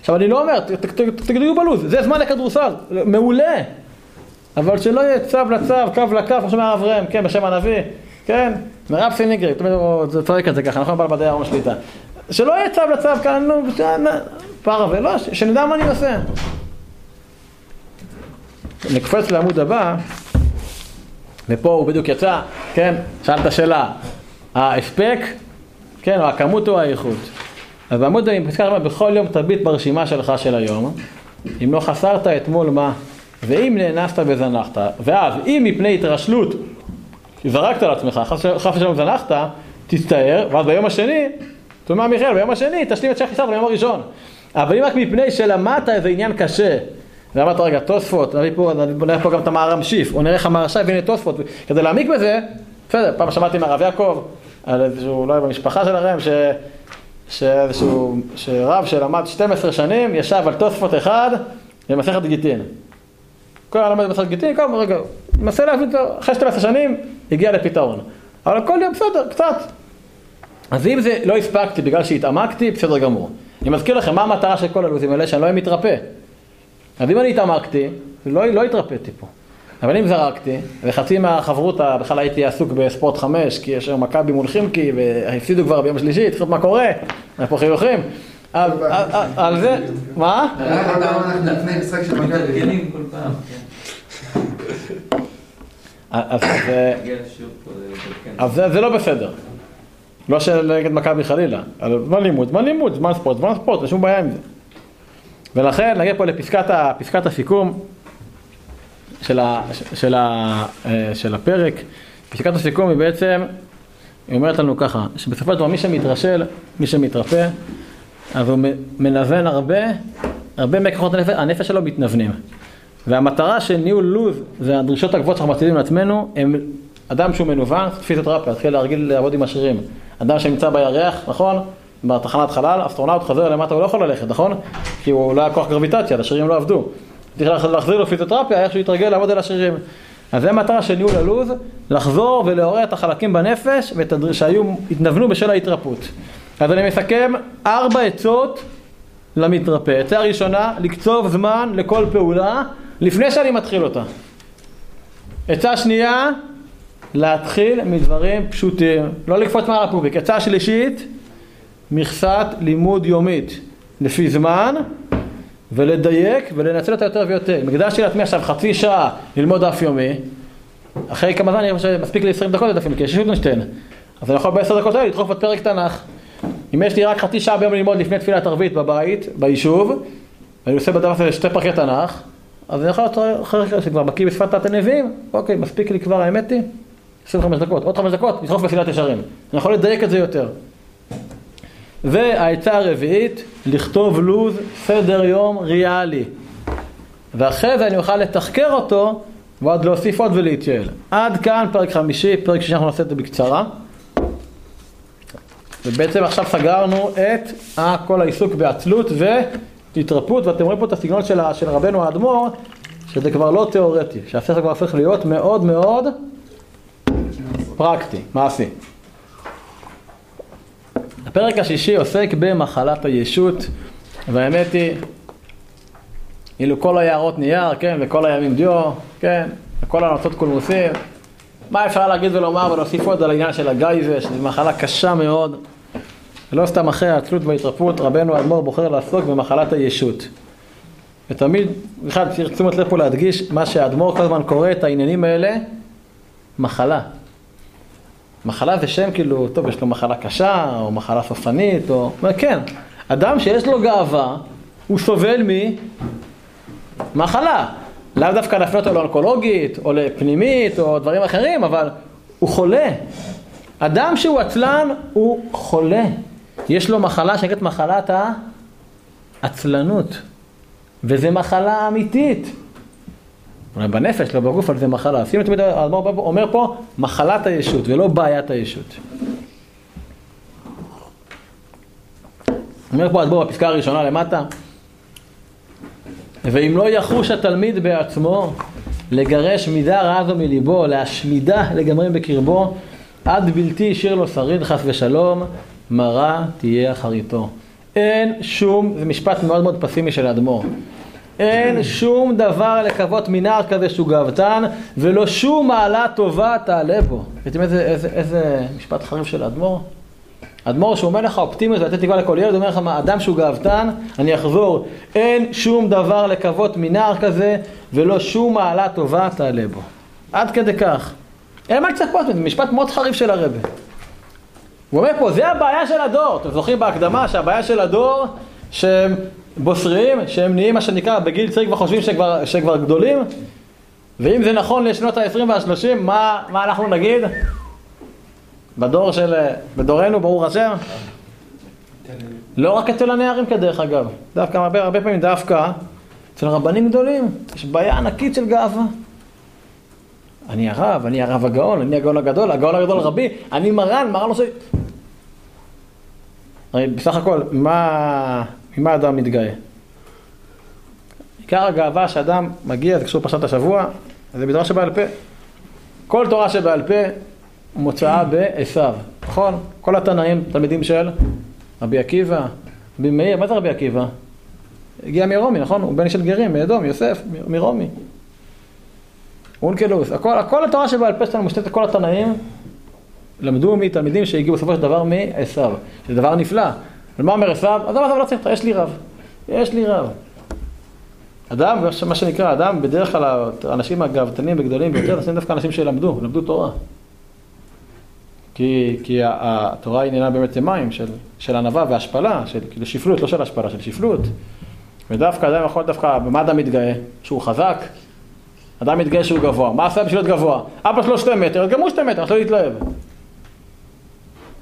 עכשיו אני לא אומר, ת- ת- ת- תגדירו בלו"ז, זה זמן לכדורסל, מעולה. אבל שלא יהיה צו לצו, קו לקו, כמו שאומר הרב ראם, כן, בשם הנביא, כן, מרב סיניגרי, תמיד זה צועק את זה ככה, נכון, בעל מדעי הרום השליטה. שלא יהיה צו לצו כאן, נו, פרה ולא, ש- שנדע מה אני עושה. נקפץ לעמוד הבא, ופה הוא בדיוק יצא, כן, שאלת שאלה, ההספק, כן, או הכמות או האיכות. אז בעמוד עם פסקה רבה, בכל יום תביט ברשימה שלך של היום, אם לא חסרת אתמול מה, ואם נאנסת וזנחת, ואז אם מפני התרשלות זרקת על עצמך, חס ושלום זנחת, תצטער, ואז ביום השני, תאמר מיכאל, ביום השני תשלים את שחיסת ביום הראשון. אבל אם רק מפני שלמדת איזה עניין קשה, ואמרת רגע, תוספות, נביא פה, נראה פה גם את המערם שיף, או נראה איך המהרש"י והנה תוספות, כדי להעמיק בזה, בסדר, פעם שמעתי מהרב יעקב, על איזשהו, לא יודע, במשפחה שלהם, ש... שאיזשהו, שרב שלמד 12 שנים, ישב על תוספות אחד במסכת גיטין. כל היום למד במסכת גיטין, כל רגע, מנסה להבין, אחרי 12 שנים, הגיע לפתרון. אבל כל יום בסדר, קצת. אז אם זה לא הספקתי בגלל שהתעמקתי, בסדר גמור. אני מזכיר לכם, מה המטרה של כל הלו"זים האלה? שאני לא אהיה מתרפא. אז אם אני התעמקתי, לא, לא התרפאתי פה. אבל אם זרקתי, וחצי מהחברותה, בכלל הייתי עסוק בספורט חמש, כי יש היום מכבי מול חימקי, והפסידו כבר ביום שלישי, צריך לראות מה קורה, היה פה חיוכים. על- על- על- על זה, מה? רק כל אתה- פעם אנחנו לפני משחק של מכבי. מתגלגלים כל פעם, כן. אז זה- זה- זה כן. אז זה, לא בסדר. לא של נגד מכבי חלילה, אבל זמן לימוד, זמן לימוד, זמן ספורט, זמן ספורט, אין שום בעיה עם זה. ולכן נגיע פה לפסקת הסיכום של, ה, של, ה, אה, של הפרק. פסקת הסיכום היא בעצם היא אומרת לנו ככה, שבסופו של דבר מי שמתרשל, מי שמתרפא, אז הוא מנוון הרבה, הרבה מכוחות הנפש, הנפש שלו מתנוונים. והמטרה של ניהול לוז והדרישות הגבוהות שאנחנו מציבים לעצמנו, הם אדם שהוא מנוון, פיזיותרפיה, התחיל להרגיל לעבוד עם השרירים. אדם שנמצא בירח, נכון? בתחנת חלל, אסטרונאוט חוזר למטה, הוא לא יכול ללכת, נכון? כי הוא לא היה כוח גרביטציה, השרירים לא עבדו. צריך להחזיר לו פיזיותרפיה, איך שהוא יתרגל לעבוד על השרירים. אז זה המטרה של ניהול הלוז, לחזור ולעורר את החלקים בנפש שהיו, התנוונו בשל ההתרפות. אז אני מסכם ארבע עצות למתרפא. עצה ראשונה, לקצוב זמן לכל פעולה לפני שאני מתחיל אותה. עצה שנייה, להתחיל מדברים פשוטים, לא לקפוץ מעל הפופיק. עצה שלישית, מכסת לימוד יומית לפי זמן ולדייק ולנצל אותה יותר ויותר. אם הקדשתי לעצמי עכשיו חצי שעה ללמוד דף יומי, אחרי כמה זמן אני חושב שמספיק לי 20 דקות לדף יומי, כי יש שוטנשטיין. אז אני יכול בעשר דקות האלה לדחוף את פרק תנ"ך. אם יש לי רק חצי שעה ביום ללמוד לפני תפילת ערבית בבית, ביישוב, ואני עושה בדף הזה שתי פרקי תנ"ך, אז אני יכול להיות אחר כך שכבר בקיא בשפת תת הנביאים, אוקיי, מספיק לי כבר, האמת היא, 25 דקות, עוד 5 דקות, לדחוף בתפילת ישרים. אני יכול לדייק את זה יותר. והעצה הרביעית, לכתוב לו"ז סדר יום ריאלי. ואחרי זה אני אוכל לתחקר אותו ועוד להוסיף עוד ולהתייעל. עד כאן פרק חמישי, פרק שישי אנחנו נעשה את זה בקצרה. ובעצם עכשיו סגרנו את כל העיסוק בעצלות והתרפות, ואתם רואים פה את הסגנון של, של רבנו האדמו"ר, שזה כבר לא תיאורטי, שהספר כבר הופך להיות מאוד מאוד פרקטי, מעשי. הפרק השישי עוסק במחלת הישות, והאמת היא, אילו כל היערות נייר, כן, וכל הימים דיו, כן, וכל הנוצות קולמוסים, מה אפשר להגיד ולומר ולהוסיף עוד על העניין של הגייבה, שזו מחלה קשה מאוד. ולא סתם אחרי העצלות וההתרפות, רבנו האדמו"ר בוחר לעסוק במחלת הישות. ותמיד, בכלל צריך תשומת לב פה להדגיש מה שהאדמו"ר כל הזמן קורא את העניינים האלה, מחלה. מחלה זה שם כאילו, טוב, יש לו מחלה קשה, או מחלה סופנית, או... כן, אדם שיש לו גאווה, הוא סובל ממחלה. לאו דווקא להפנות אותו לאונקולוגית, או לפנימית, או דברים אחרים, אבל הוא חולה. אדם שהוא עצלן, הוא חולה. יש לו מחלה שנקראת מחלת העצלנות. וזו מחלה אמיתית. אולי בנפש, לא בגוף, אבל זה מחלה. שימו תמיד, האדמו"ר אומר פה, מחלת הישות ולא בעיית הישות. אומר פה האדמו"ר בפסקה הראשונה למטה, ואם לא יחוש התלמיד בעצמו לגרש מידה רעה זו מליבו, להשמידה לגמרי בקרבו, עד בלתי השאיר לו שריד חס ושלום, מרה תהיה אחריתו. אין שום, זה משפט מאוד מאוד פסימי של האדמו"ר. אין שום דבר לקוות מנער כזה שהוא גאוותן, ולא שום מעלה טובה תעלה בו. ראיתם איזה, איזה, איזה משפט חריף של האדמו"ר? אדמו"ר שהוא אומר לך אופטימיות ולתת תקווה לכל ילד, אומר לך, מה, אדם שהוא גאוותן, אני אחזור, אין שום דבר לקוות מנער כזה, ולא שום מעלה טובה תעלה בו. עד כדי כך. אין מה לצפות מזה, משפט מאוד חריף של הרבי. הוא אומר פה, זה הבעיה של הדור. אתם זוכרים בהקדמה שהבעיה של הדור, שהם בוסריים, שהם נהיים מה שנקרא בגיל צעיר כבר חושבים שכבר, שכבר גדולים? ואם זה נכון לשנות ה-20 וה-30, מה, מה אנחנו נגיד? בדור של, בדורנו, ברוך השם? לא רק אצל הנערים כדרך אגב, דווקא הרבה, הרבה פעמים דווקא אצל רבנים גדולים, יש בעיה ענקית של גאווה. אני הרב, אני הרב הגאון, אני הגאון הגדול, הגאון הגדול רבי, אני מרן, מרן עושה... הרי בסך הכל, מה, ממה אדם מתגאה? עיקר הגאווה שאדם מגיע, זה קשור פרשת השבוע, זה בתורה שבעל פה. כל תורה שבעל פה מוצאה בעשיו, נכון? כל התנאים, תלמידים של רבי עקיבא, רבי מאיר, מה זה רבי עקיבא? הגיע מרומי, נכון? הוא בן של גרים, מאדום, יוסף, מרומי. אונקלוס, הכל, הכל התורה שבעל פה שלנו מושתת כל התנאים, למדו מתלמידים שהגיעו בסופו של דבר מעשיו, שזה דבר נפלא. ומה אומר עשיו? עזוב, עזוב, לא צריך, יש לי רב. יש לי רב. אדם, מה שנקרא, אדם, בדרך כלל האנשים הגאוותנים וגדולים ביותר, זה דווקא אנשים שלמדו, למדו תורה. כי, כי התורה עניינה באמת מים של, של ענווה והשפלה, של כאילו שפלות, לא של השפלה, של שפלות. ודווקא אדם יכול דווקא, במה אדם מתגאה? שהוא חזק? אדם מתגאה שהוא גבוה. מה עשה בשביל להיות גבוה? אבא שלו שתי מטר, אז גם הוא שתי מטר, אז לא להתלהב.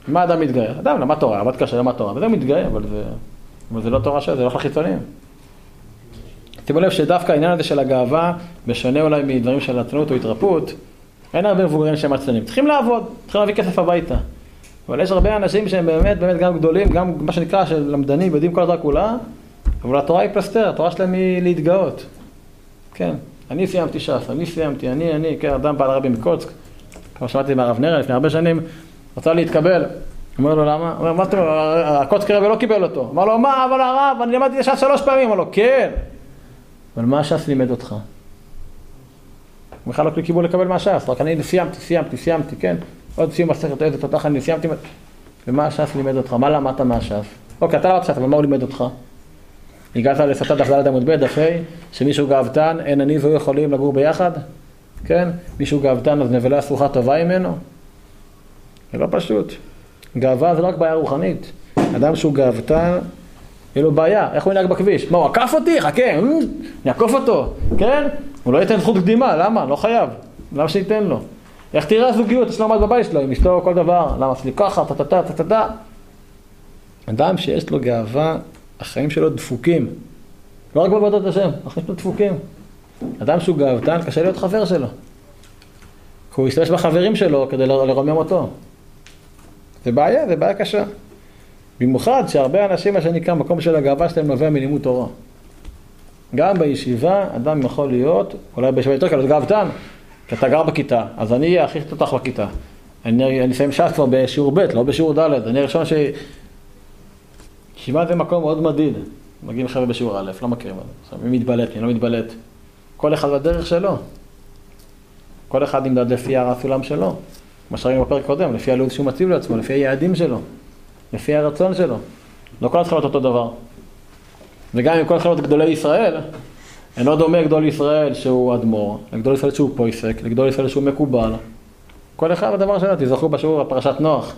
מה אדם מתגאה? אדם למד תורה, עבד קשה, למד תורה, וזה מתגאה, אבל זה, אבל זה לא תורה שלו, זה לא לחיצונים. שימו לב שדווקא העניין הזה של הגאווה, בשונה אולי מדברים של עצלות או התרפות, אין הרבה מבוגרים שהם עצלנים. צריכים לעבוד, צריכים להביא כסף הביתה. אבל יש הרבה אנשים שהם באמת, באמת גם גדולים, גם מה שנקרא של למדנים, יודעים כל התורה כולה, אבל התורה היא פלסתר, התורה שלהם היא להתגאות. כן, אני סיימתי ש"ס, אני סיימתי, אני, אני, כן, אדם בא לרבי מקוצק, כמו שמעתי מהרב נרל לפני הרבה שנים, רצה להתקבל. אומר לו, למה? אומר, מה זאת אומרת, הקוצק רבי לא קיבל אותו. אמר לו, מה, אבל הרב, אני למדתי ש"ס שלוש פעמים. אמר לו, כן. אבל מה ש"ס לימד אותך? הוא בכלל לא קיבול לקבל מהש"ס, רק אני סיימתי, סיימתי, סיימתי, כן? עוד סיום מסכת איזה תותח אני סיימתי. ומה הש"ס לימד אותך? מה למדת מהש"ס? אוקיי, אתה למדת ש"ס, אבל מה הוא לימד אותך? הגעת לסרטן דף ד' עמוד ב', דף ה', שמישהו גאוותן, אין אני והוא יכולים לגור ביחד? כן? מישהו גאוותן, אז נבלה סרוחה טובה ממנו? זה לא פשוט. גאווה זה לא רק בעיה רוחנית. אדם שהוא גאוותן, יהיה לו בעיה. איך הוא ינהג בכביש? מה, הוא עקף אותי? חכה, אה, אני אעקוף אותו, כן? הוא לא ייתן זכות קדימה, למה? לא חייב. למה שייתן לו? איך תראה הזוגיות? יש לו עמד בבית שלו, עם אשתו כל דבר. למה עשי ככה, טה-טה-טה, טה-טה-טה. אדם שיש לו גאווה, החיים שלו דפוקים. לא רק בעבודת השם, החיים שלו דפוקים. אדם שהוא גאוותן, קשה להיות חבר שלו. כי הוא ישתמש בחברים שלו כדי לרומם אותו. זה בעיה, זה בעיה קשה. במיוחד שהרבה אנשים, מה שנקרא, מקום של הגאווה שלהם נובע מלימוד תורה. גם בישיבה, אדם יכול להיות, אולי בישיבה יותר קלות, גאוותן, כי אתה גר בכיתה, אז אני אהיה הכי תותח בכיתה. אני, אני אסיים ש"ס כבר בשיעור ב', לא בשיעור ד', אני הראשון ש... ישיבה זה מקום מאוד מדיד. מגיעים חבר'ה בשיעור א', לא מכירים את זה. מי מתבלט, מי לא מתבלט. כל אחד בדרך שלו. כל אחד נמדד לפי הסולם שלו. כמו שראינו בפרק קודם, לפי הלו"ז שהוא מציב לעצמו, לפי היעדים שלו, לפי הרצון שלו. לא כל התחילות אותו דבר. וגם אם כל התחילות גדולי ישראל, אינו דומה גדול ישראל שהוא אדמו"ר, לגדול ישראל שהוא פויסק, לגדול ישראל שהוא מקובל. כל אחד בדבר שלו, תזכרו בשיעור בפרשת נוח.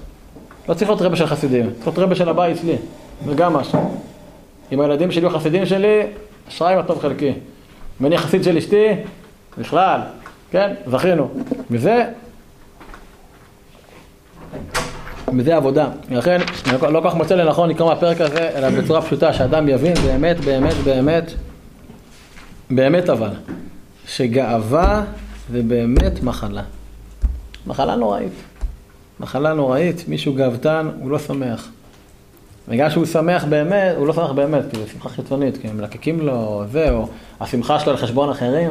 לא צריך להיות רבה של חסידים, צריך להיות רבה של הבית אצלי, זה גם משהו. אם הילדים שלי או חסידים שלי, אשראי הטוב חלקי. אם אני חסיד של אשתי, בכלל, כן, זכינו. וזה וזה עבודה. לכן, אני לא כל כך מוצא לנכון לקרוא מהפרק הזה, אלא בצורה פשוטה, שאדם יבין באמת, באמת, באמת, באמת אבל, שגאווה זה באמת מחלה. מחלה נוראית. מחלה נוראית, מישהו גאוותן, הוא לא שמח. וגם שהוא שמח באמת, הוא לא שמח באמת, כי זו שמחה חיצונית, כי הם מלקקים לו, זה, או השמחה שלו על חשבון אחרים.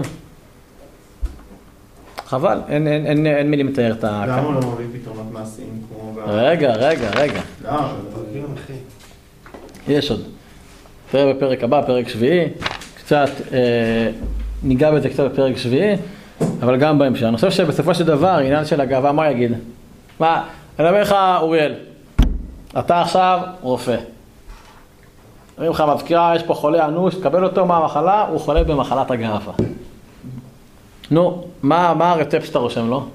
חבל, אין, אין, אין, אין מילים לתאר את ה... למה הוא לא מביא פתרונות מעשיים כמו... רגע, רגע, רגע. למה? יש עוד. תראה בפרק הבא, פרק שביעי, קצת אה, ניגע בזה קצת בפרק שביעי, אבל גם בהמשך. אני חושב שבסופו של דבר, עניין של הגאווה, מה יגיד? מה, אני אומר לך, אוריאל, אתה עכשיו רופא. אומרים לך, מזכירה, יש פה חולה אנוש, תקבל אותו, מה המחלה? הוא חולה במחלת הגאווה. נו, מה, מה הרצפט שאתה רושם לו?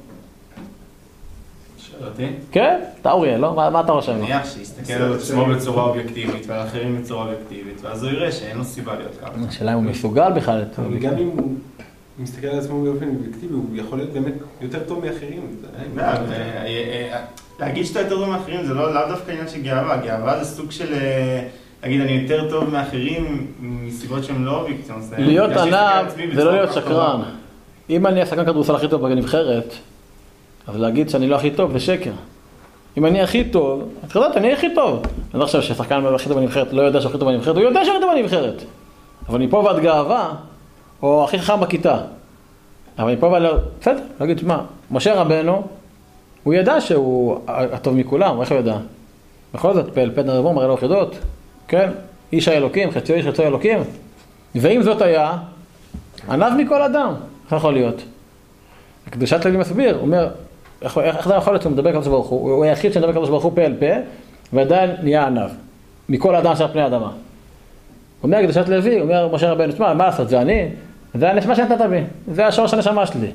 שואל אותי? כן, אתה אוריאל, לא? מה, מה אתה רושם לו? נניח שיסתכל על עצמו בצורה אובייקטיבית ועל אחרים בצורה אובייקטיבית ואז הוא יראה שאין לו סיבה להיות ככה. השאלה אם הוא מסוגל בכלל. אבל גם אם הוא מסתכל על עצמו באופן אובייקטיבי, הוא יכול להיות באמת יותר טוב מאחרים. ו- אה, אה, להגיד שאתה יותר טוב מאחרים זה לא לאו דווקא עניין של גאווה, גאווה זה סוג של... אה, להגיד אני יותר טוב מאחרים מסיבות שהן לא אובייקטיביות. להיות ענב זה לא להיות שקרן. אם אני השחקן כדורסל הכי טוב בנבחרת, אז להגיד שאני לא הכי טוב זה שקר. אם אני הכי טוב, את יודעת, אני הכי טוב. אני לא חושב ששחקן הכי טוב בנבחרת לא יודע שהוא הכי טוב בנבחרת, הוא יודע שהוא הכי טוב בנבחרת. אבל מפה ועד גאווה, או הכי חכם בכיתה. אבל מפה ועד... בסדר, להגיד, שמע, משה רבנו, הוא ידע שהוא הטוב מכולם, איך הוא ידע? בכל זאת, פל פד נרבו מראה לו חידות, כן? איש האלוקים, חציו איש חציו אלוקים. ואם זאת היה, ענב מכל אדם, איך יכול להיות? הקדושת לוי מסביר, הוא אומר, איך איך זה יכול להיות שהוא מדבר לקדוש ברוך הוא, הוא היחיד שמדבר לקדוש ברוך הוא פה אל פה, ועדיין נהיה ענב, מכל אדם שעל פני האדמה. אומר קדושת לוי, אומר משה רבנו, תשמע, מה לעשות, זה אני, זה הנשמה שנתת בי, זה השורש הנשמה שלי.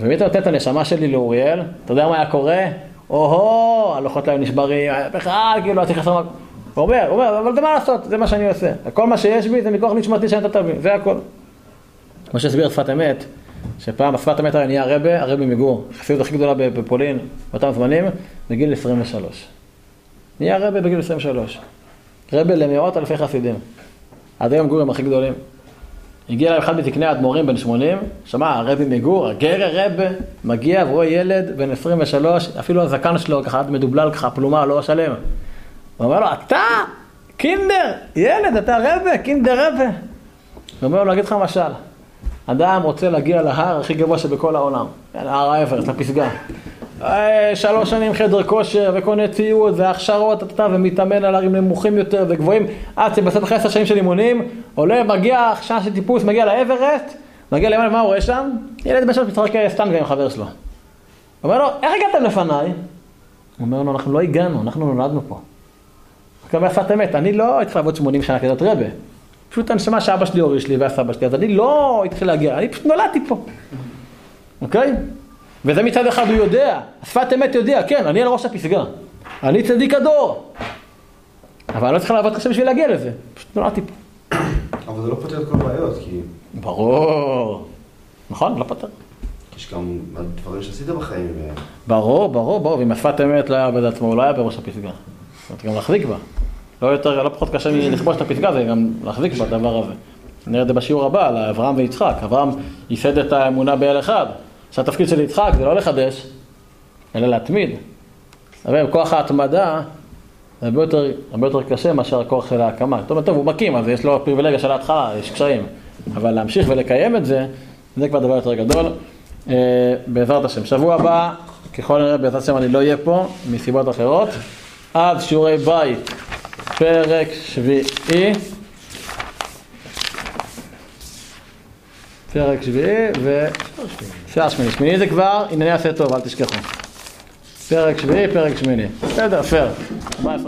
ומי אתה נותן את הנשמה שלי לאוריאל, אתה יודע מה היה קורה? או-הו, הלוחות להם נשברים, בכלל, כאילו, לא צריך לעשות... הוא אומר, הוא אומר, אבל זה מה לעשות, זה מה שאני עושה. כל מה שיש בי זה מכוח נשמתי שנתת בי, זה הכל. כמו שהסביר שפת אמת, שפעם בשפת היה נהיה הרבה, הרבה מגור, החסידות הכי גדולה בפולין, באותם זמנים, בגיל 23. נהיה רבה בגיל 23. רבה למאות אלפי חסידים. עד היום גורים הכי גדולים. הגיע אליי אחד מתקני האדמו"רים בן 80, שמע, הרבי מגור, הגר רבה, מגיע ורואה ילד בן 23, אפילו הזקן שלו ככה עד מדובלל ככה, פלומה, לא שלם. הוא אומר לו, אתה, קינדר, ילד, אתה רבה, קינדר רבה. הוא אומר לו, אגיד לך משל, אדם רוצה להגיע להר הכי גבוה שבכל העולם, הר האברסט, לפסגה. אה, שלוש שנים חדר כושר וקונה ציוד והכשרות, אתה ומתאמן על הרים נמוכים יותר וגבוהים, עד שבסוף אחרי עשר שנים של אימונים, עולה, מגיע, שעה של טיפוס, מגיע לאברסט, מגיע למעלה, מה הוא רואה שם? ילד בן שלוש משחק סטנגה עם חבר שלו. אומר לו, איך הגעתם לפניי? הוא אומר לו, אנחנו לא הגענו, אנחנו נולדנו פה. רק אומר אמת, אני לא הייתי לעבוד 80 שנה כזאת רבה. פשוט הנשמה שאבא שלי הוריש לי והסבא שלי, אז אני לא התחיל להגיע, אני פשוט נולדתי פה. אוקיי? וזה מצד אחד הוא יודע, שפת אמת יודע, כן, אני על ראש הפסגה. אני צדיק הדור. אבל אני לא צריך לעבוד קשה בשביל להגיע לזה, פשוט נולדתי פה. אבל זה לא פותר את כל הבעיות, כי ברור. נכון, לא פותר. יש גם דברים שעשית בחיים. ברור, ברור, ברור, ואם השפת אמת לא היה עובד עצמו, הוא לא היה בראש הפסגה. זאת אומרת, גם להחזיק בה. לא יותר, לא פחות קשה מלכבוש את הפסגה, זה גם להחזיק בדבר הזה. נראה את זה בשיעור הבא, על אברהם ויצחק. אברהם ייסד את האמונה באל אחד. שהתפקיד של יצחק זה לא לחדש, אלא להתמיד. אבל כוח ההתמדה זה הרבה יותר, הרבה יותר קשה מאשר הכוח של ההקמה. זאת אומרת, טוב, הוא מקים, אז יש לו פריבילגיה של ההתחלה, יש קשיים. אבל להמשיך ולקיים את זה, זה כבר דבר יותר גדול. אה, בעזרת השם. שבוע הבא, ככל הנראה בעזרת השם אני לא אהיה פה, מסיבות אחרות. עד שיעורי בית, פרק שביעי. פרק שביעי ו... שעה שמיני. שמיני זה כבר ענייני עשה טוב, אל תשכחו. פרק שביעי, פרק שמיני. בסדר, פייר.